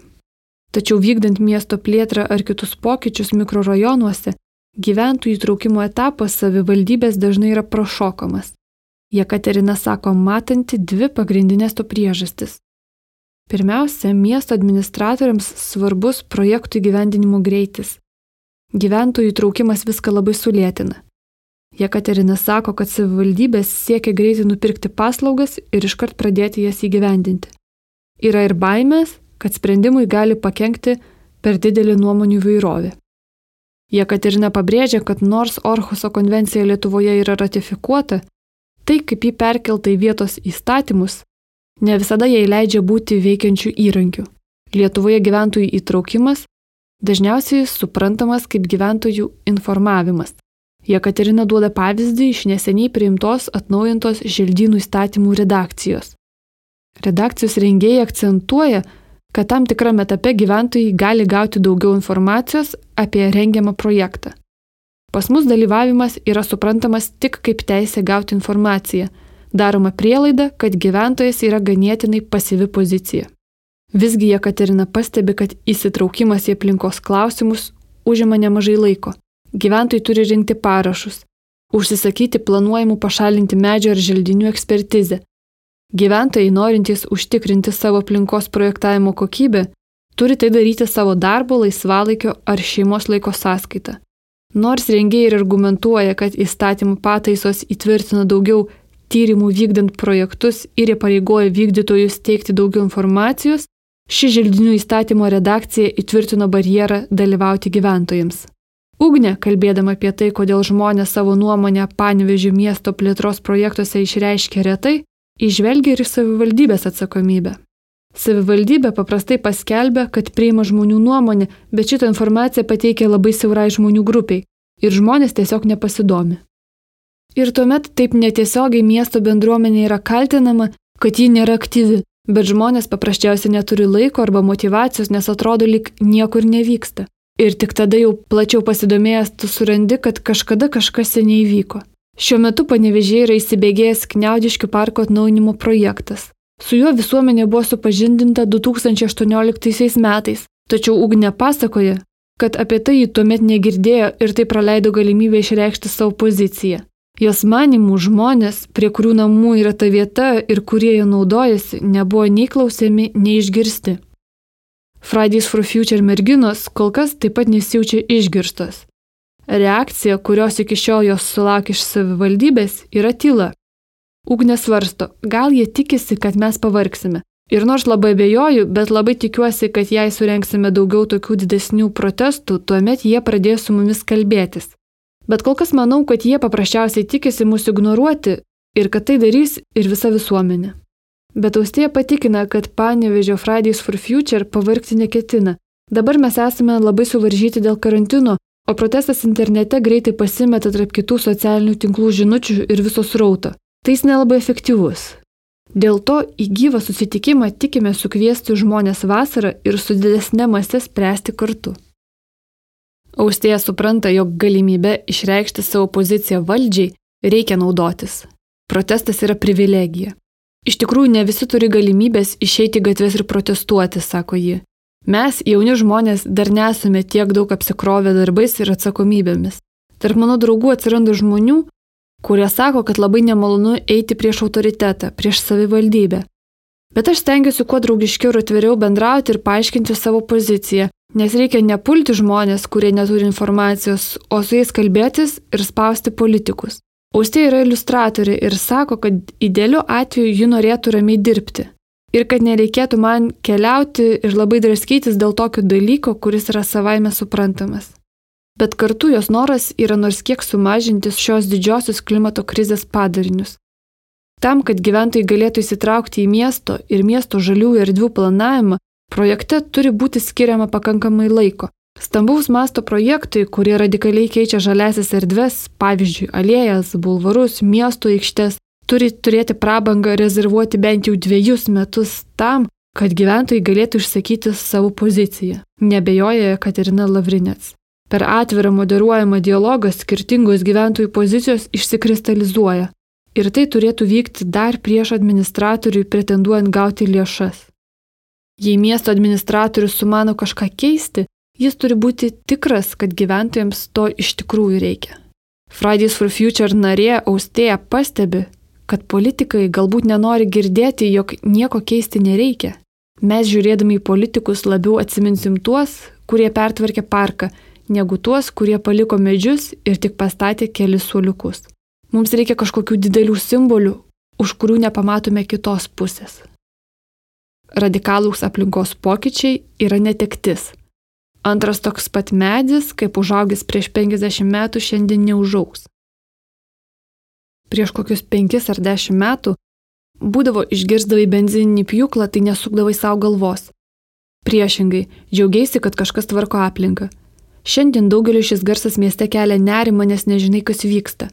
Tačiau vykdant miesto plėtrą ar kitus pokyčius mikrorajonuose, gyventojų įtraukimo etapas savivaldybės dažnai yra prašokamas. Jekaterina sako matanti dvi pagrindinės to priežastis. Pirmiausia, miesto administratoriams svarbus projektų įgyvendinimo greitis. Gyventojų įtraukimas viską labai sulėtina. Jekaterina sako, kad savivaldybės siekia greitai nupirkti paslaugas ir iškart pradėti jas įgyvendinti. Yra ir baimės, kad sprendimui gali pakengti per didelį nuomonių įvairovę. Jekaterina pabrėžia, kad nors Orhuso konvencija Lietuvoje yra ratifikuota, tai kaip ji perkelta į vietos įstatymus Ne visada jai leidžia būti veikiančių įrankių. Lietuvoje gyventojų įtraukimas dažniausiai suprantamas kaip gyventojų informavimas. Jekaterina duoda pavyzdį iš neseniai priimtos atnaujintos želdynų įstatymų redakcijos. Redakcijos rengėjai akcentuoja, kad tam tikrame etape gyventojai gali gauti daugiau informacijos apie rengiamą projektą. Pas mus dalyvavimas yra suprantamas tik kaip teisė gauti informaciją daroma prielaida, kad gyventojas yra ganėtinai pasyvi pozicija. Visgi Jekaterina pastebi, kad įsitraukimas į aplinkos klausimus užima nemažai laiko. Gyventojai turi rinkti parašus, užsisakyti planuojamų pašalinti medžio ar želdinių ekspertizę. Gyventojai, norintys užtikrinti savo aplinkos projektavimo kokybę, turi tai daryti savo darbo, laisvalaikio ar šeimos laiko sąskaitą. Nors rengėjai ir argumentuoja, kad įstatymų pataisos įtvirtina daugiau tyrimų vykdant projektus ir įpareigoja vykdytojus teikti daugiau informacijos, ši želdinių įstatymo redakcija įtvirtino barjerą dalyvauti gyventojams. Ugne, kalbėdama apie tai, kodėl žmonės savo nuomonę Panevežių miesto plėtros projektuose išreiškia retai, išvelgia ir savivaldybės atsakomybę. Savivaldybė paprastai paskelbia, kad priima žmonių nuomonę, bet šitą informaciją pateikia labai siaurai žmonių grupiai ir žmonės tiesiog nepasidomi. Ir tuomet taip netiesiogiai miesto bendruomenė yra kaltinama, kad ji nėra aktyvi, bet žmonės paprasčiausiai neturi laiko arba motivacijos, nes atrodo lyg niekur nevyksta. Ir tik tada jau plačiau pasidomėjęs tu surandi, kad kažkada kažkas seniai vyko. Šiuo metu panevežėjai yra įsibėgėjęs Kniaudiškių parko atnaujinimo projektas. Su juo visuomenė buvo supažindinta 2018 metais, tačiau Ugnė pasakoja, kad apie tai jį tuomet negirdėjo ir tai praleido galimybę išreikšti savo poziciją. Jos manimų žmonės, prie kurių namų yra ta vieta ir kurie jie naudojasi, nebuvo nei klausiami, nei išgirsti. Fridays for Future merginos kol kas taip pat nesijaučia išgirstos. Reakcija, kurios iki šiol jos sulaukė iš savivaldybės, yra tyla. Ugnė svarsto, gal jie tikisi, kad mes pavargsime. Ir nors labai bejoju, bet labai tikiuosi, kad jei surenksime daugiau tokių didesnių protestų, tuomet jie pradės su mumis kalbėtis. Bet kol kas manau, kad jie paprasčiausiai tikisi mūsų ignoruoti ir kad tai darys ir visa visuomenė. Bet Austėja patikina, kad Panevežio Fridays for Future pavargti neketina. Dabar mes esame labai suvaržyti dėl karantino, o protestas internete greitai pasimeta tarp kitų socialinių tinklų žinučių ir visos rauto. Tai jis nelabai efektyvus. Dėl to į gyvą susitikimą tikime sukviesti žmonės vasarą ir su didesnė masė spręsti kartu. Austėja supranta, jog galimybę išreikšti savo poziciją valdžiai reikia naudotis. Protestas yra privilegija. Iš tikrųjų, ne visi turi galimybės išeiti gatves ir protestuoti, sako ji. Mes, jauni žmonės, dar nesame tiek daug apsikrovę darbais ir atsakomybėmis. Tarp mano draugų atsiranda žmonių, kurie sako, kad labai nemalonu eiti prieš autoritetą, prieš savivaldybę. Bet aš stengiuosi kuo draugiškiau ir atviriau bendrauti ir paaiškinti savo poziciją, nes reikia nepulti žmonės, kurie neturi informacijos, o su jais kalbėtis ir spausti politikus. Austė yra iliustratorė ir sako, kad idealiu atveju ji norėtų ramiai dirbti. Ir kad nereikėtų man keliauti ir labai draskytis dėl tokio dalyko, kuris yra savaime suprantamas. Bet kartu jos noras yra nors kiek sumažinti šios didžiosios klimato krizės padarinius. Tam, kad gyventojai galėtų įsitraukti į miesto ir miesto žaliųjų erdvių planavimą, projekte turi būti skiriama pakankamai laiko, Stambaus masto projektai, kurie radikaliai keičia žaliasis erdves, pavyzdžiui, alėjas, bulvarus, miesto aikštės, turi turėti prabangą rezervuoti bent jau dviejus metus tam, kad gyventojai galėtų išsakyti savo poziciją. Nebejoja Katerina Lavrinets. Per atvirą moderuojamą dialogą skirtingos gyventojų pozicijos išsikristalizuoja. Ir tai turėtų vykti dar prieš administratoriui pretenduojant gauti lėšas. Jei miesto administratorius sumano kažką keisti, Jis turi būti tikras, kad gyventojams to iš tikrųjų reikia. Fridays for Future narė Austėja pastebi, kad politikai galbūt nenori girdėti, jog nieko keisti nereikia. Mes žiūrėdami į politikus labiau atsiminsim tuos, kurie pertvarkė parką, negu tuos, kurie paliko medžius ir tik pastatė kelis suoliukus. Mums reikia kažkokių didelių simbolių, už kurių nepamatome kitos pusės. Radikalūs aplinkos pokyčiai yra netektis, Antras toks pat medis, kaip užaugęs prieš 50 metų, šiandien neužauks. Prieš kokius 5 ar 10 metų būdavo išgirzdavai benzininį pjūklą, tai nesukdavai savo galvos. Priešingai, džiaugiaisi, kad kažkas tvarko aplinką. Šiandien daugeliu šis garsas mieste kelia nerimą, nes nežinai, kas vyksta.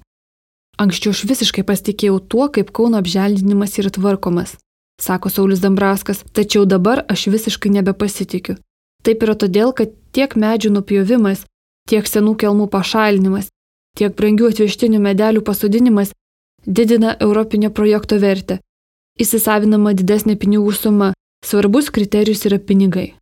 Anksčiau aš visiškai pasitikėjau tuo, kaip Kauno apželdinimas yra tvarkomas, sako Saulis Dambrauskas, tačiau dabar aš visiškai nebepasitikiu. Taip yra todėl, kad tiek medžių nupjovimas, tiek senų kelmų pašalinimas, tiek brangių atvežtinių medelių pasodinimas didina Europinio projekto vertę. Įsisavinama didesnė pinigų suma, svarbus kriterijus yra pinigai.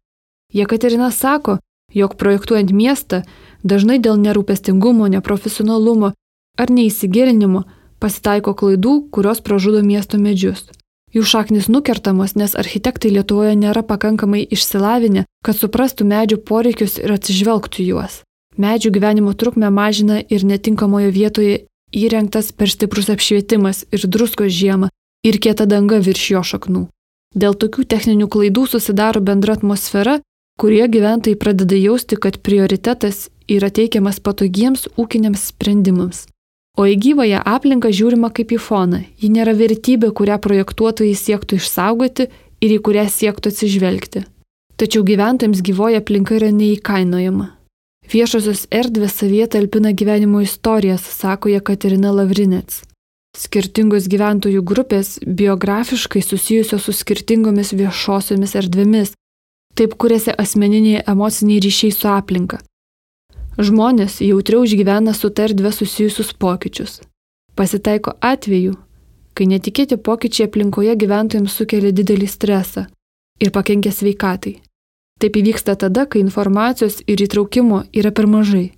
Jekaterina sako, jog projektuojant miestą dažnai dėl nerūpestingumo, neprofesionalumo ar neįsigilinimo pasitaiko klaidų, kurios pražudo miesto medžius. Jų šaknis nukertamos, nes architektai Lietuvoje nėra pakankamai išsilavinę, kad suprastų medžių poreikius ir atsižvelgtų juos. Medžių gyvenimo trukmę mažina ir netinkamoje vietoje įrengtas per stiprus apšvietimas ir druskos žiemą ir kieta danga virš jo šaknų. Dėl tokių techninių klaidų susidaro bendra atmosfera, kurie gyventojai pradeda jausti, kad prioritetas yra teikiamas patogiems ūkiniams sprendimams. O į gyvąją aplinką žiūrima kaip į foną. Ji nėra vertybė, kurią projektuotojai siektų išsaugoti ir į kurią siektų atsižvelgti. Tačiau gyventojams gyvoja aplinka yra neįkainojama. Viešosios erdvės savyje talpina gyvenimo istorijas, sako Jekaterina Lavrinets. Skirtingos gyventojų grupės biografiškai susijusios su skirtingomis viešosiomis erdvėmis, taip kuriasi asmeniniai emociniai ryšiai su aplinka. Žmonės jautriau išgyvena su ta erdvė susijusius pokyčius. Pasitaiko atveju, kai netikėti pokyčiai aplinkoje gyventojams sukelia didelį stresą ir pakenkia sveikatai. Taip įvyksta tada, kai informacijos ir įtraukimo yra per mažai.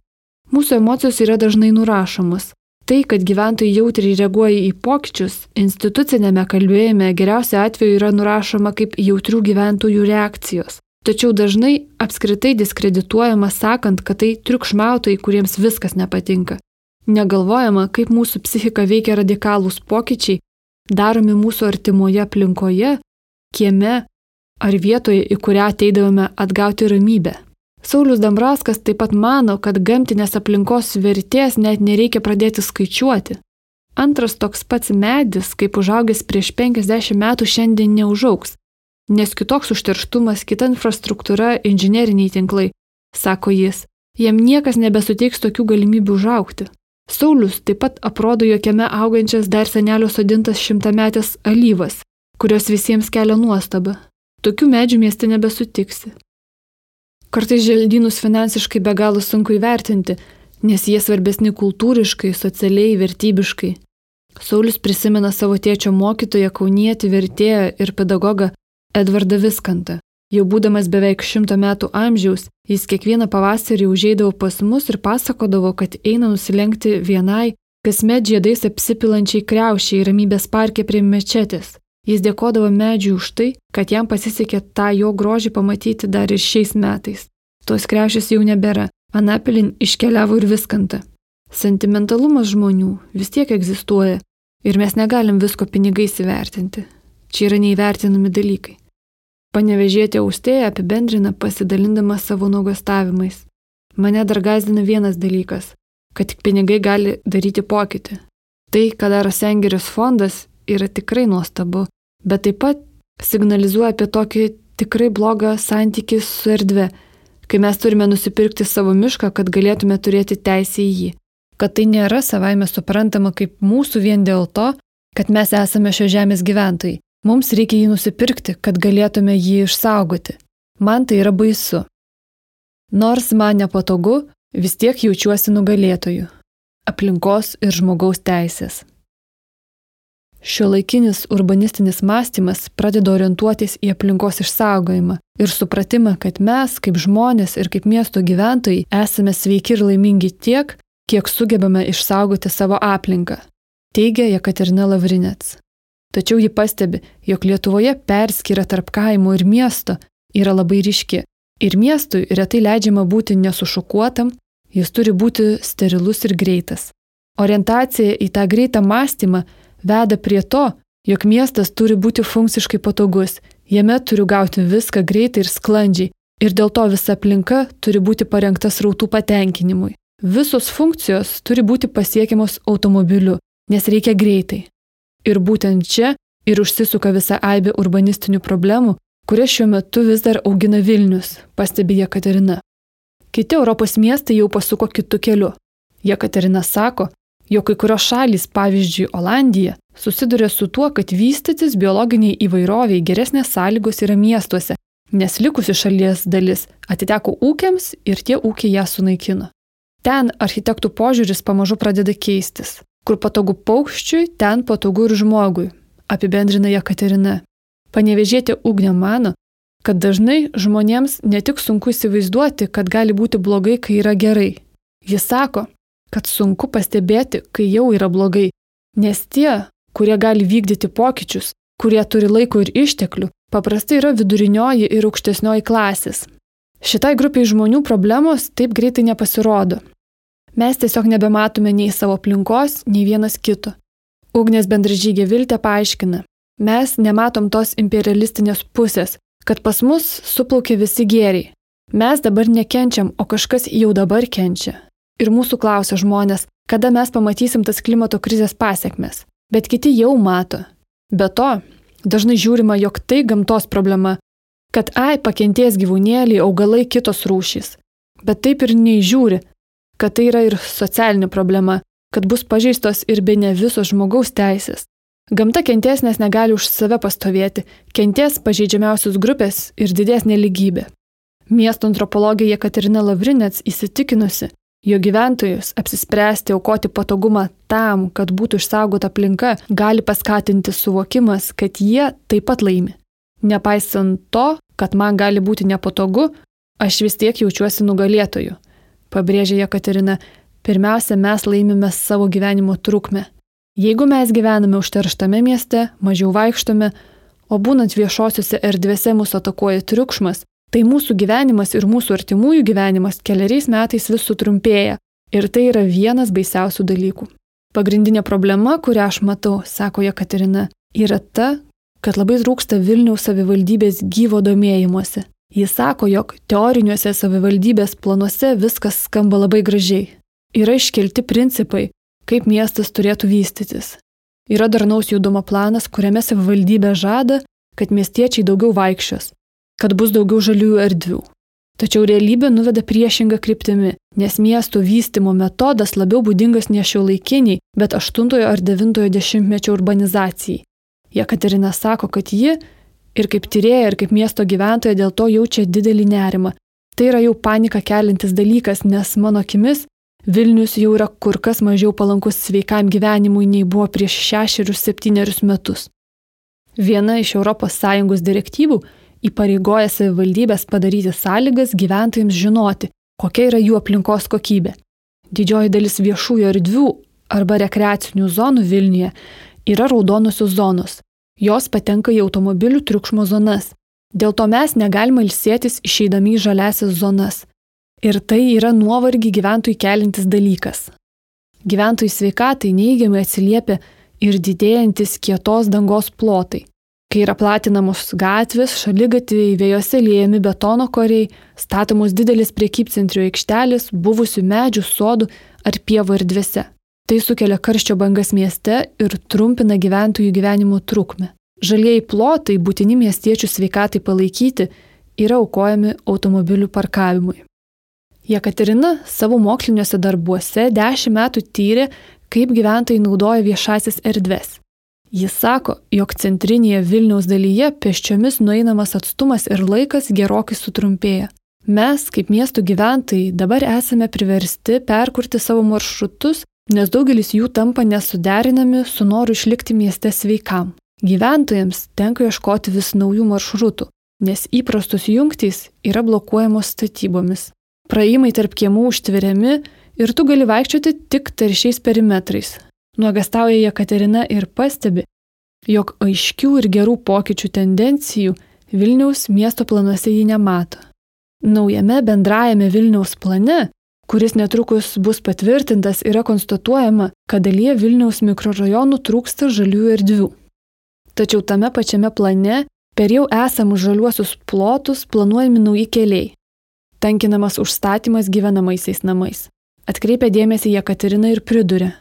Mūsų emocijos yra dažnai nurašomos. Tai, kad gyventojai jautriai reaguoja į pokyčius, institucinėme kalbėjime geriausia atveju yra nurašoma kaip jautrių gyventojų reakcijos. Tačiau dažnai apskritai diskredituojama sakant, kad tai triukšmautojai, kuriems viskas nepatinka. Negalvojama, kaip mūsų psichika veikia radikalūs pokyčiai, daromi mūsų artimoje aplinkoje, kieme ar vietoje, į kurią ateidavome atgauti ramybę. Saulis Dambraskas taip pat mano, kad gamtinės aplinkos vertės net nereikia pradėti skaičiuoti. Antras toks pats medis, kaip užaugęs prieš 50 metų, šiandien neužauks, nes kitoks užterštumas, kita infrastruktūra, inžineriniai tinklai, sako jis, jam niekas nebesuteiks tokių galimybių užaukti. Saulis taip pat aprodo jokiame augančias dar senelio sodintas šimtametės alyvas, kurios visiems kelia nuostabą. Tokių medžių mieste nebesutiksi. Kartais želdynus finansiškai be galo sunku įvertinti, nes jie svarbesni kultūriškai, socialiai, vertybiškai. Saulis prisimena savo tėčio mokytoją, kaunietį, vertėją ir pedagogą Edvardą Viskantą. Jau būdamas beveik šimto metų amžiaus, jis kiekvieną pavasarį užeidavo pas mus ir pasakodavo, kad eina nusilenkti vienai, kasmet žiedais apsipilančiai kreušiai ramybės parke prie mečetės. Jis dėkodavo medžiui už tai, kad jam pasisekė tą jo grožį pamatyti dar ir šiais metais. Tos kreušės jau nebėra, Anapilin iškeliavo ir viskanta. Sentimentalumas žmonių vis tiek egzistuoja ir mes negalim visko pinigais įvertinti. Čia yra neįvertinami dalykai. Panevežėti austėje apibendrina pasidalindama savo nuogastavimais. Mane dar gazdina vienas dalykas - kad tik pinigai gali daryti pokytį. Tai, ką daro Sengeris fondas, yra tikrai nuostabu, bet taip pat signalizuoja apie tokį tikrai blogą santykį su erdve, kai mes turime nusipirkti savo mišką, kad galėtume turėti teisę į jį. Kad tai nėra savaime suprantama kaip mūsų vien dėl to, kad mes esame šio žemės gyventojai. Mums reikia jį nusipirkti, kad galėtume jį išsaugoti. Man tai yra baisu. Nors man nepatogu, vis tiek jaučiuosi nugalėtoju. Aplinkos ir žmogaus teisės. Šio laikinis urbanistinis mąstymas pradeda orientuotis į aplinkos išsaugojimą ir supratimą, kad mes, kaip žmonės ir kaip miesto gyventojai, esame sveiki ir laimingi tiek, kiek sugebame išsaugoti savo aplinką, teigia Jekaterina Lavrinets. Tačiau ji pastebi, jog Lietuvoje perskira tarp kaimo ir miesto yra labai ryški. Ir miestui retai leidžiama būti nesušukuotam, jis turi būti sterilus ir greitas. Orientacija į tą greitą mąstymą veda prie to, jog miestas turi būti funkciškai patogus, jame turiu gauti viską greitai ir sklandžiai, ir dėl to visa aplinka turi būti parengta srautų patenkinimui. Visos funkcijos turi būti pasiekiamos automobiliu, nes reikia greitai. Ir būtent čia ir užsisuka visa aibė urbanistinių problemų, kurias šiuo metu vis dar augina Vilnius, pastebi Jekaterina. Kiti Europos miestai jau pasuko kitų keliu. Jekaterina sako, jog kai kurios šalys, pavyzdžiui Olandija, susiduria su tuo, kad vystytis biologiniai įvairoviai geresnės sąlygos yra miestuose, nes likusi šalies dalis atiteko ūkiams ir tie ūkiai ją sunaikino. Ten architektų požiūris pamažu pradeda keistis. Kur patogu paukščiui, ten patogu ir žmogui, apibendrina Jekaterina. Panevežėti ugnė mano, kad dažnai žmonėms ne tik sunku įsivaizduoti, kad gali būti blogai, kai yra gerai. Jis sako, kad sunku pastebėti, kai jau yra blogai, nes tie, kurie gali vykdyti pokyčius, kurie turi laiko ir išteklių, paprastai yra vidurinioji ir aukštesnioji klasės. Šitai grupiai žmonių problemos taip greitai nepasirodo. Mes tiesiog nebematome nei savo aplinkos, nei vienas kito. Ugnės bendražygė Viltė paaiškina, mes nematom tos imperialistinės pusės, kad pas mus suplaukia visi gėriai. Mes dabar nekenčiam, o kažkas jau dabar kenčia. Ir mūsų klausia žmonės, kada mes pamatysim tas klimato krizės pasiekmes. Bet kiti jau mato. Be to, Dažnai žiūrima, jog tai gamtos problema, kad ai pakentės gyvūnėliai, augalai, kitos rūšys. Bet taip ir neįžiūri, kad tai yra ir socialinė problema, kad bus pažeistos ir be ne visos žmogaus teisės. Gamta kenties, nes negali už save pastovėti, kenties pažeidžiamiausios grupės ir didesnė lygybė. Miesto antropologija Jekaterina Lavrinets įsitikinusi, jo gyventojus apsispręsti aukoti patogumą tam, kad būtų išsaugota aplinka, gali paskatinti suvokimas, kad jie taip pat laimi. Nepaisant to, kad man gali būti nepatogu, aš vis tiek jaučiuosi nugalėtoju. Pabrėžė Jekaterina, pirmiausia, mes laimime savo gyvenimo trukmę. Jeigu mes gyvename užterštame mieste, mažiau vaikštome, o būnant viešosiuose erdvėse mūsų atakuoja triukšmas, tai mūsų gyvenimas ir mūsų artimųjų gyvenimas keliariais metais vis sutrumpėja. Ir tai yra vienas baisiausių dalykų. Pagrindinė problema, kurią aš matau, sako Jekaterina, yra ta, kad labai trūksta Vilniaus savivaldybės gyvo domėjimuose. Jis sako, jog teoriniuose savivaldybės planuose viskas skamba labai gražiai. Yra iškelti principai, kaip miestas turėtų vystytis. Yra darnaus judumo planas, kuriame savivaldybė žada, kad miestiečiai daugiau vaikščios, kad bus daugiau žaliųjų erdvių. Tačiau realybė nuveda priešingą kryptimį, nes miesto vystimo metodas labiau būdingas ne šio laikiniai, bet 8 ar 9 dešimtmečio urbanizacijai. Jekaterina sako, kad ji ir kaip tyrėja, ir kaip miesto gyventoja dėl to jaučia didelį nerimą. Tai yra jau panika kelintis dalykas, nes mano akimis Vilnius jau yra kur kas mažiau palankus sveikam gyvenimui nei buvo prieš šešerius septynerius metus. Viena iš ES direktyvų įpareigoja savivaldybės padaryti sąlygas gyventojams žinoti, kokia yra jų aplinkos kokybė. Didžioji dalis viešųjų erdvių arba rekreacinių zonų Vilniuje yra raudonosios zonos. Jos patenka į automobilių triukšmo zonas. Dėl to mes negalime ilsėtis išeidami į žaliasias zonas. Ir tai yra nuovargį gyventojų kelintis dalykas. Gyventojų sveikatai neįgiamai atsiliepia ir didėjantis kietos dangos plotai. Kai yra platinamos gatvės, šalygatviai, vėjose liejami betono koriai, statomos didelis priekybcentrių aikštelis, buvusių medžių, sodų ar pievų erdvėse. Tai sukelia karščio bangas mieste ir trumpina gyventojų gyvenimo trukmę. Žalieji plotai, būtini miestiečių sveikatai palaikyti, yra aukojami automobilių parkavimui. Jekaterina savo moksliniuose darbuose dešimt metų tyrė, kaip gyventojai naudoja viešasis erdves. Jis sako, jog centrinėje Vilniaus dalyje pėsčiomis nueinamas atstumas ir laikas gerokai sutrumpėja. Mes, kaip miestų gyventojai, dabar esame priversti perkurti savo maršrutus nes daugelis jų tampa nesuderinami su noru išlikti mieste sveikam. Gyventojams tenka ieškoti vis naujų maršrutų, nes įprastos jungtys yra blokuojamos statybomis. Praėjimai tarp kiemų užtveriami ir tu gali vaikščioti tik taršiais perimetrais. Nuogastauja Jekaterina ir pastebi, jog aiškių ir gerų pokyčių tendencijų Vilniaus miesto planuose jį nemato. Naujame bendrajame Vilniaus plane kuris netrukus bus patvirtintas, yra konstatuojama, kad dalyje Vilniaus mikrorajonų trūksta žaliųjų erdvių. Tačiau tame pačiame plane per jau esamus žaliuosius plotus planuojami nauji keliai. Tankinamas užstatymas gyvenamaisiais namais. Atkreipia dėmesį Jekaterina ir priduria.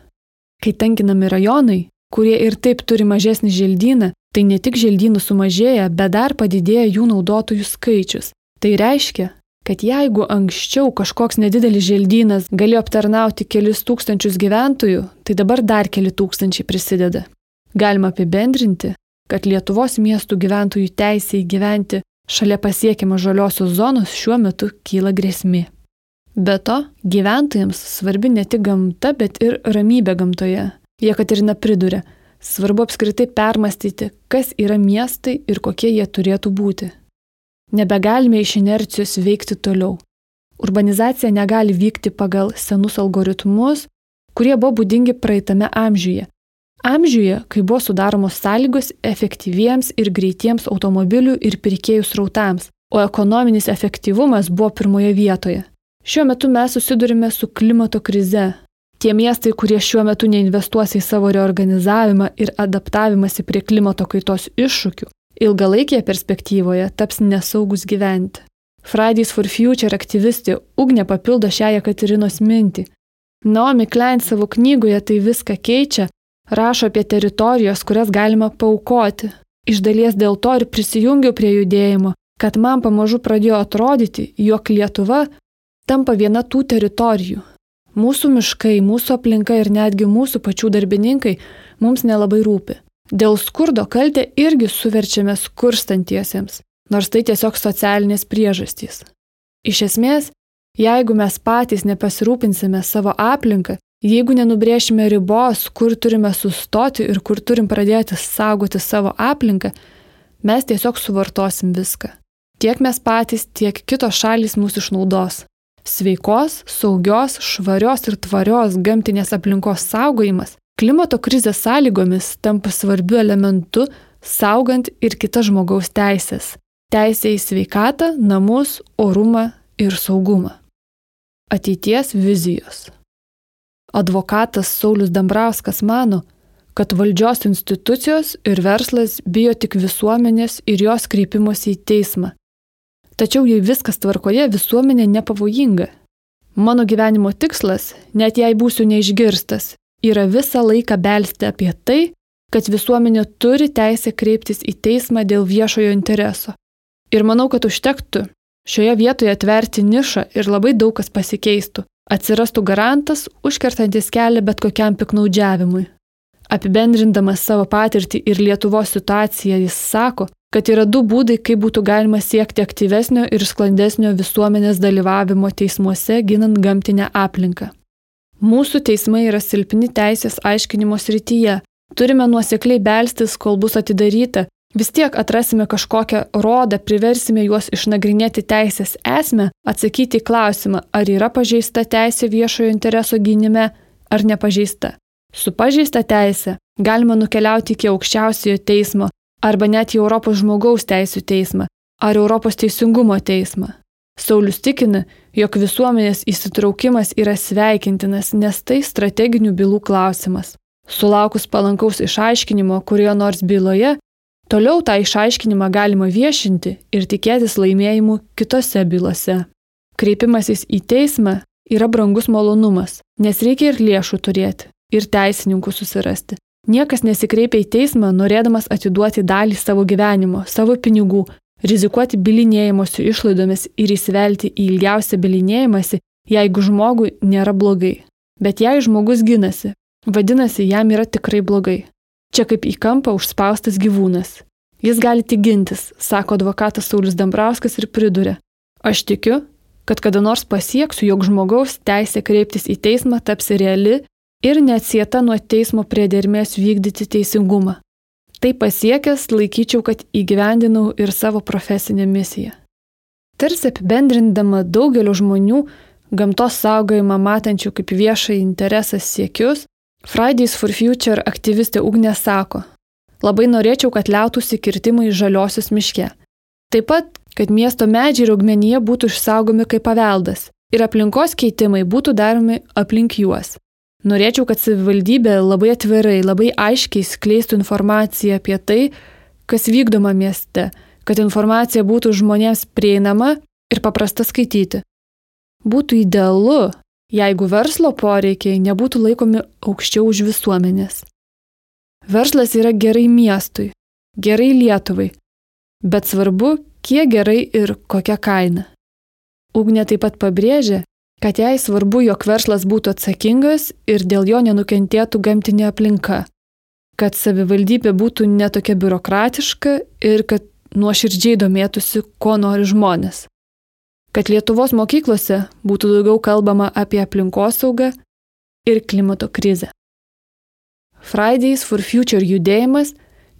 Kai tankinami rajonai, kurie ir taip turi mažesnį želdyną, tai ne tik želdynų sumažėja, bet dar padidėja jų naudotojų skaičius. Tai reiškia, kad jeigu anksčiau kažkoks nedidelis želdynas galėjo aptarnauti kelis tūkstančius gyventojų, tai dabar dar keli tūkstančiai prisideda. Galima apibendrinti, kad Lietuvos miestų gyventojų teisė įgyventi šalia pasiekiamo žaliosios zonos šiuo metu kyla grėsmė. Be to, gyventojams svarbi ne tik gamta, bet ir ramybė gamtoje. Jekaterina priduria, svarbu apskritai permastyti, kas yra miestai ir kokie jie turėtų būti. Nebegalime iš inercijos veikti toliau. Urbanizacija negali vykti pagal senus algoritmus, kurie buvo būdingi praeitame amžiuje. Amžiuje, kai buvo sudaromos sąlygos efektyviems ir greitiems automobilių ir pirkėjų srautams, o ekonominis efektyvumas buvo pirmoje vietoje. Šiuo metu mes susidurime su klimato krize. Tie miestai, kurie šiuo metu neinvestuos į savo reorganizavimą ir adaptavimąsi prie klimato kaitos iššūkių, ilgalaikėje perspektyvoje taps nesaugus gyventi. Fridays for Future aktyvistė Ugnė papildo šią Jekaterinos mintį. Naomi Klein savo knygoje tai viską keičia, rašo apie teritorijos, kurias galima paukoti. Iš dalies dėl to ir prisijungiau prie judėjimo, kad man pamažu pradėjo atrodyti, jog Lietuva tampa viena tų teritorijų. Mūsų miškai, mūsų aplinka ir netgi mūsų pačių darbininkai mums nelabai rūpi. Dėl skurdo kaltę irgi suverčiame skurstantiesiems, nors tai tiesiog socialinės priežastys. Iš esmės, jeigu mes patys nepasirūpinsime savo aplinką, jeigu nenubrėšime ribos, kur turime sustoti ir kur turim pradėti saugoti savo aplinką, mes tiesiog suvartosim viską. Tiek mes patys, tiek kitos šalys mūsų išnaudos. Sveikos, saugios, švarios ir tvarios gamtinės aplinkos saugojimas klimato krizės sąlygomis tampa svarbiu elementu saugant ir kitas žmogaus teisės - teisė į sveikatą, namus, orumą ir saugumą. Ateities vizijos. Advokatas Saulis Dambrauskas mano, kad valdžios institucijos ir verslas bijo tik visuomenės ir jos kreipimosi į teismą. Tačiau jei viskas tvarkoje, visuomenė nepavojinga. Mano gyvenimo tikslas, net jei būsiu neišgirstas, yra visą laiką belsti apie tai, kad visuomenė turi teisę kreiptis į teismą dėl viešojo intereso. Ir manau, kad užtektų šioje vietoje atverti nišą ir labai daug kas pasikeistų atsirastų garantas, užkertantis kelią bet kokiam piknaudžiavimui. Apibendrindamas savo patirtį ir Lietuvos situaciją, jis sako, kad yra du būdai, kaip būtų galima siekti aktyvesnio ir sklandesnio visuomenės dalyvavimo teismuose ginant gamtinę aplinką. Mūsų teismai yra silpni teisės aiškinimo srityje. Turime nuosekliai belstis, kol bus atidaryta Vis tiek atrasime kažkokią rodą, priversime juos išnagrinėti teisės esmę, atsakyti į klausimą, ar yra pažeista teisė viešojo intereso gynime ar nepažeista. Su pažeista teisė galima nukeliauti iki aukščiausiojo teismo arba net į Europos žmogaus teisų teismą ar Europos teisingumo teismą. Saulis tikina, jog visuomenės įsitraukimas yra sveikintinas, nes tai strateginių bylų klausimas. Sulaukus palankaus išaiškinimo kurioje nors byloje, Toliau tą išaiškinimą galima viešinti ir tikėtis laimėjimų kitose bylose. Kreipimasis į teismą yra brangus malonumas, nes reikia ir lėšų turėti, ir teisininkų susirasti. Niekas nesikreipia į teismą norėdamas atiduoti dalį savo gyvenimo, savo pinigų, rizikuoti bilinėjimosi išlaidomis ir įsivelti į ilgiausią bilinėjimąsi, jeigu žmogui nėra blogai. Bet jei žmogus ginasi, vadinasi, jam yra tikrai blogai. Čia kaip į kampą užspaustas gyvūnas. Jis gali tik gintis, sako advokatas Saulis Dambrauskas ir priduria. Aš tikiu, kad kada nors pasieksiu, jog žmogaus teisė kreiptis į teismą taps reali ir neatsieta nuo teismo priedermės vykdyti teisingumą. Tai pasiekęs laikyčiau, kad įgyvendinau ir savo profesinę misiją. Tarsi apibendrindama daugelio žmonių gamtos saugojimą matančių kaip viešai interesas siekius, Fridays for Future aktyvistė Ugnė sako, labai norėčiau, kad liautųsi kirtimai žaliosios miške. Taip pat, kad miesto medžiai ir augmenyje būtų išsaugomi kaip paveldas ir aplinkos keitimai būtų daromi aplink juos. Norėčiau, kad savivaldybė labai atvirai, labai aiškiai skleistų informaciją apie tai, kas vykdoma mieste, kad informacija būtų žmonėms prieinama ir paprasta skaityti. Būtų idealu, jeigu verslo poreikiai nebūtų laikomi aukščiau už visuomenės. Verslas yra gerai miestui, gerai Lietuvai, bet svarbu, kiek gerai ir kokia kaina. Ugnė taip pat pabrėžė, kad jai svarbu, jog verslas būtų atsakingas ir dėl jo nenukentėtų gamtinė aplinka, kad savivaldybė būtų netokia biurokratiška ir kad nuoširdžiai domėtųsi, ko nori žmonės kad Lietuvos mokyklose būtų daugiau kalbama apie aplinkosaugą ir klimato krizę. Fridays for Future judėjimas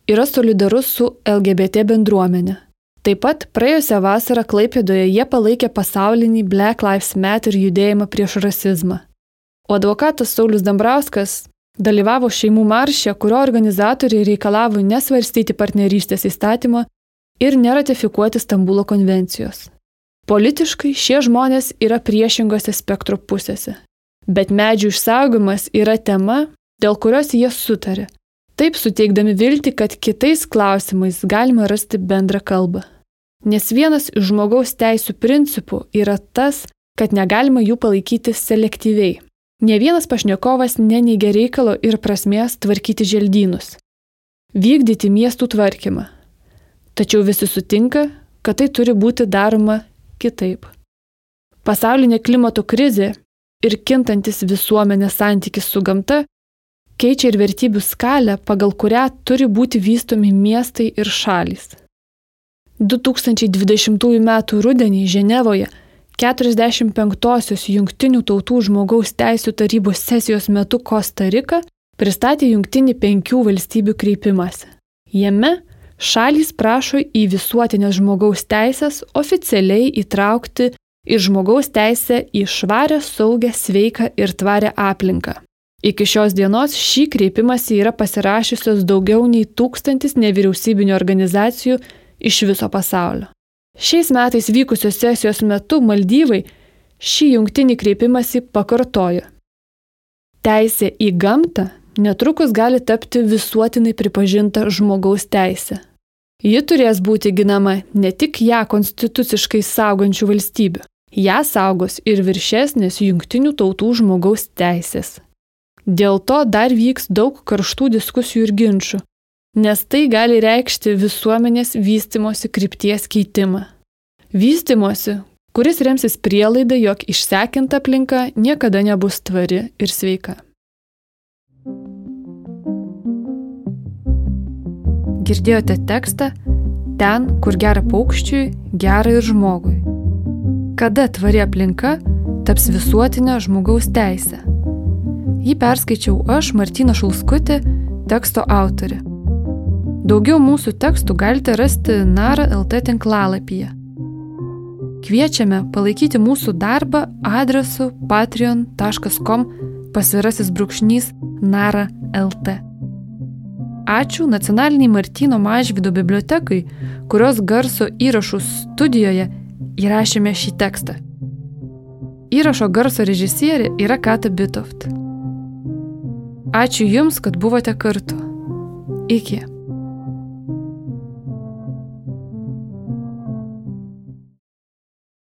yra solidarus su LGBT bendruomenė. Taip pat praėjusią vasarą Klaipėdoje jie palaikė pasaulinį Black Lives Matter judėjimą prieš rasizmą. O advokatas Saulis Dambrauskas dalyvavo šeimų maršė, kurio organizatoriai reikalavo nesvarstyti partnerystės įstatymą ir neratifikuoti Stambulo konvencijos. Politiškai šie žmonės yra priešingose spektro pusėse. Bet medžių išsaugomas yra tema, dėl kurios jie sutarė. Taip suteikdami vilti, kad kitais klausimais galima rasti bendrą kalbą. Nes vienas iš žmogaus teisų principų yra tas, kad negalima jų palaikyti selektyviai. Ne vienas pašnekovas neneigia reikalo ir prasmės tvarkyti želdynus. Vykdyti miestų tvarkymą, Tačiau visi sutinka, kad tai turi būti daroma kitaip. Pasaulinė klimato krizė ir kintantis visuomenės santykis su gamta keičia ir vertybių skalę, pagal kurią turi būti vystomi miestai ir šalys. 2020 m. rudenį Ženevoje 45-osios Junktinių tautų žmogaus teisų tarybos sesijos metu Kosta Rika pristatė jungtinį penkių valstybių kreipimąsi. Jame šalys prašo į visuotinės žmogaus teisės oficialiai įtraukti ir žmogaus teisę į švarę, saugę, sveiką ir tvarę aplinką. Iki šios dienos šį kreipimąsi yra pasirašiusios daugiau nei tūkstantis nevyriausybinio organizacijų iš viso pasaulio. Šiais metais vykusios sesijos metu Maldyvai šį jungtinį kreipimąsi pakartojo. Teisė į gamtą netrukus gali tapti visuotinai pripažinta žmogaus teisė. Ji turės būti ginama ne tik ją konstituciškai saugančių valstybių, ją saugos ir viršesnės jungtinių tautų žmogaus teisės. Dėl to dar vyks daug karštų diskusijų ir ginčių, nes tai gali reikšti visuomenės vystimosi krypties keitimą. Vystimosi, kuris remsis prielaida, jog išsekinta aplinka niekada nebus tvari ir sveika. Girdėjote tekstą Ten, kur gera paukščiui, gera ir žmogui. Kada tvari aplinka taps visuotinė žmogaus teisė? Jį perskaičiau aš, Martina Šulskutė, teksto autorė. Daugiau mūsų tekstų galite rasti Nara LT tinklalapyje. Kviečiame palaikyti mūsų darbą adresu patreon.com pasvirasis brūkšnys Nara LT. Ačiū nacionaliniai Martino Mažvido bibliotekai, kurios garso įrašų studijoje įrašėme šį tekstą. Įrašo garso režisierė yra Kata Bitoft. Ačiū Jums, kad buvote kartu. Iki.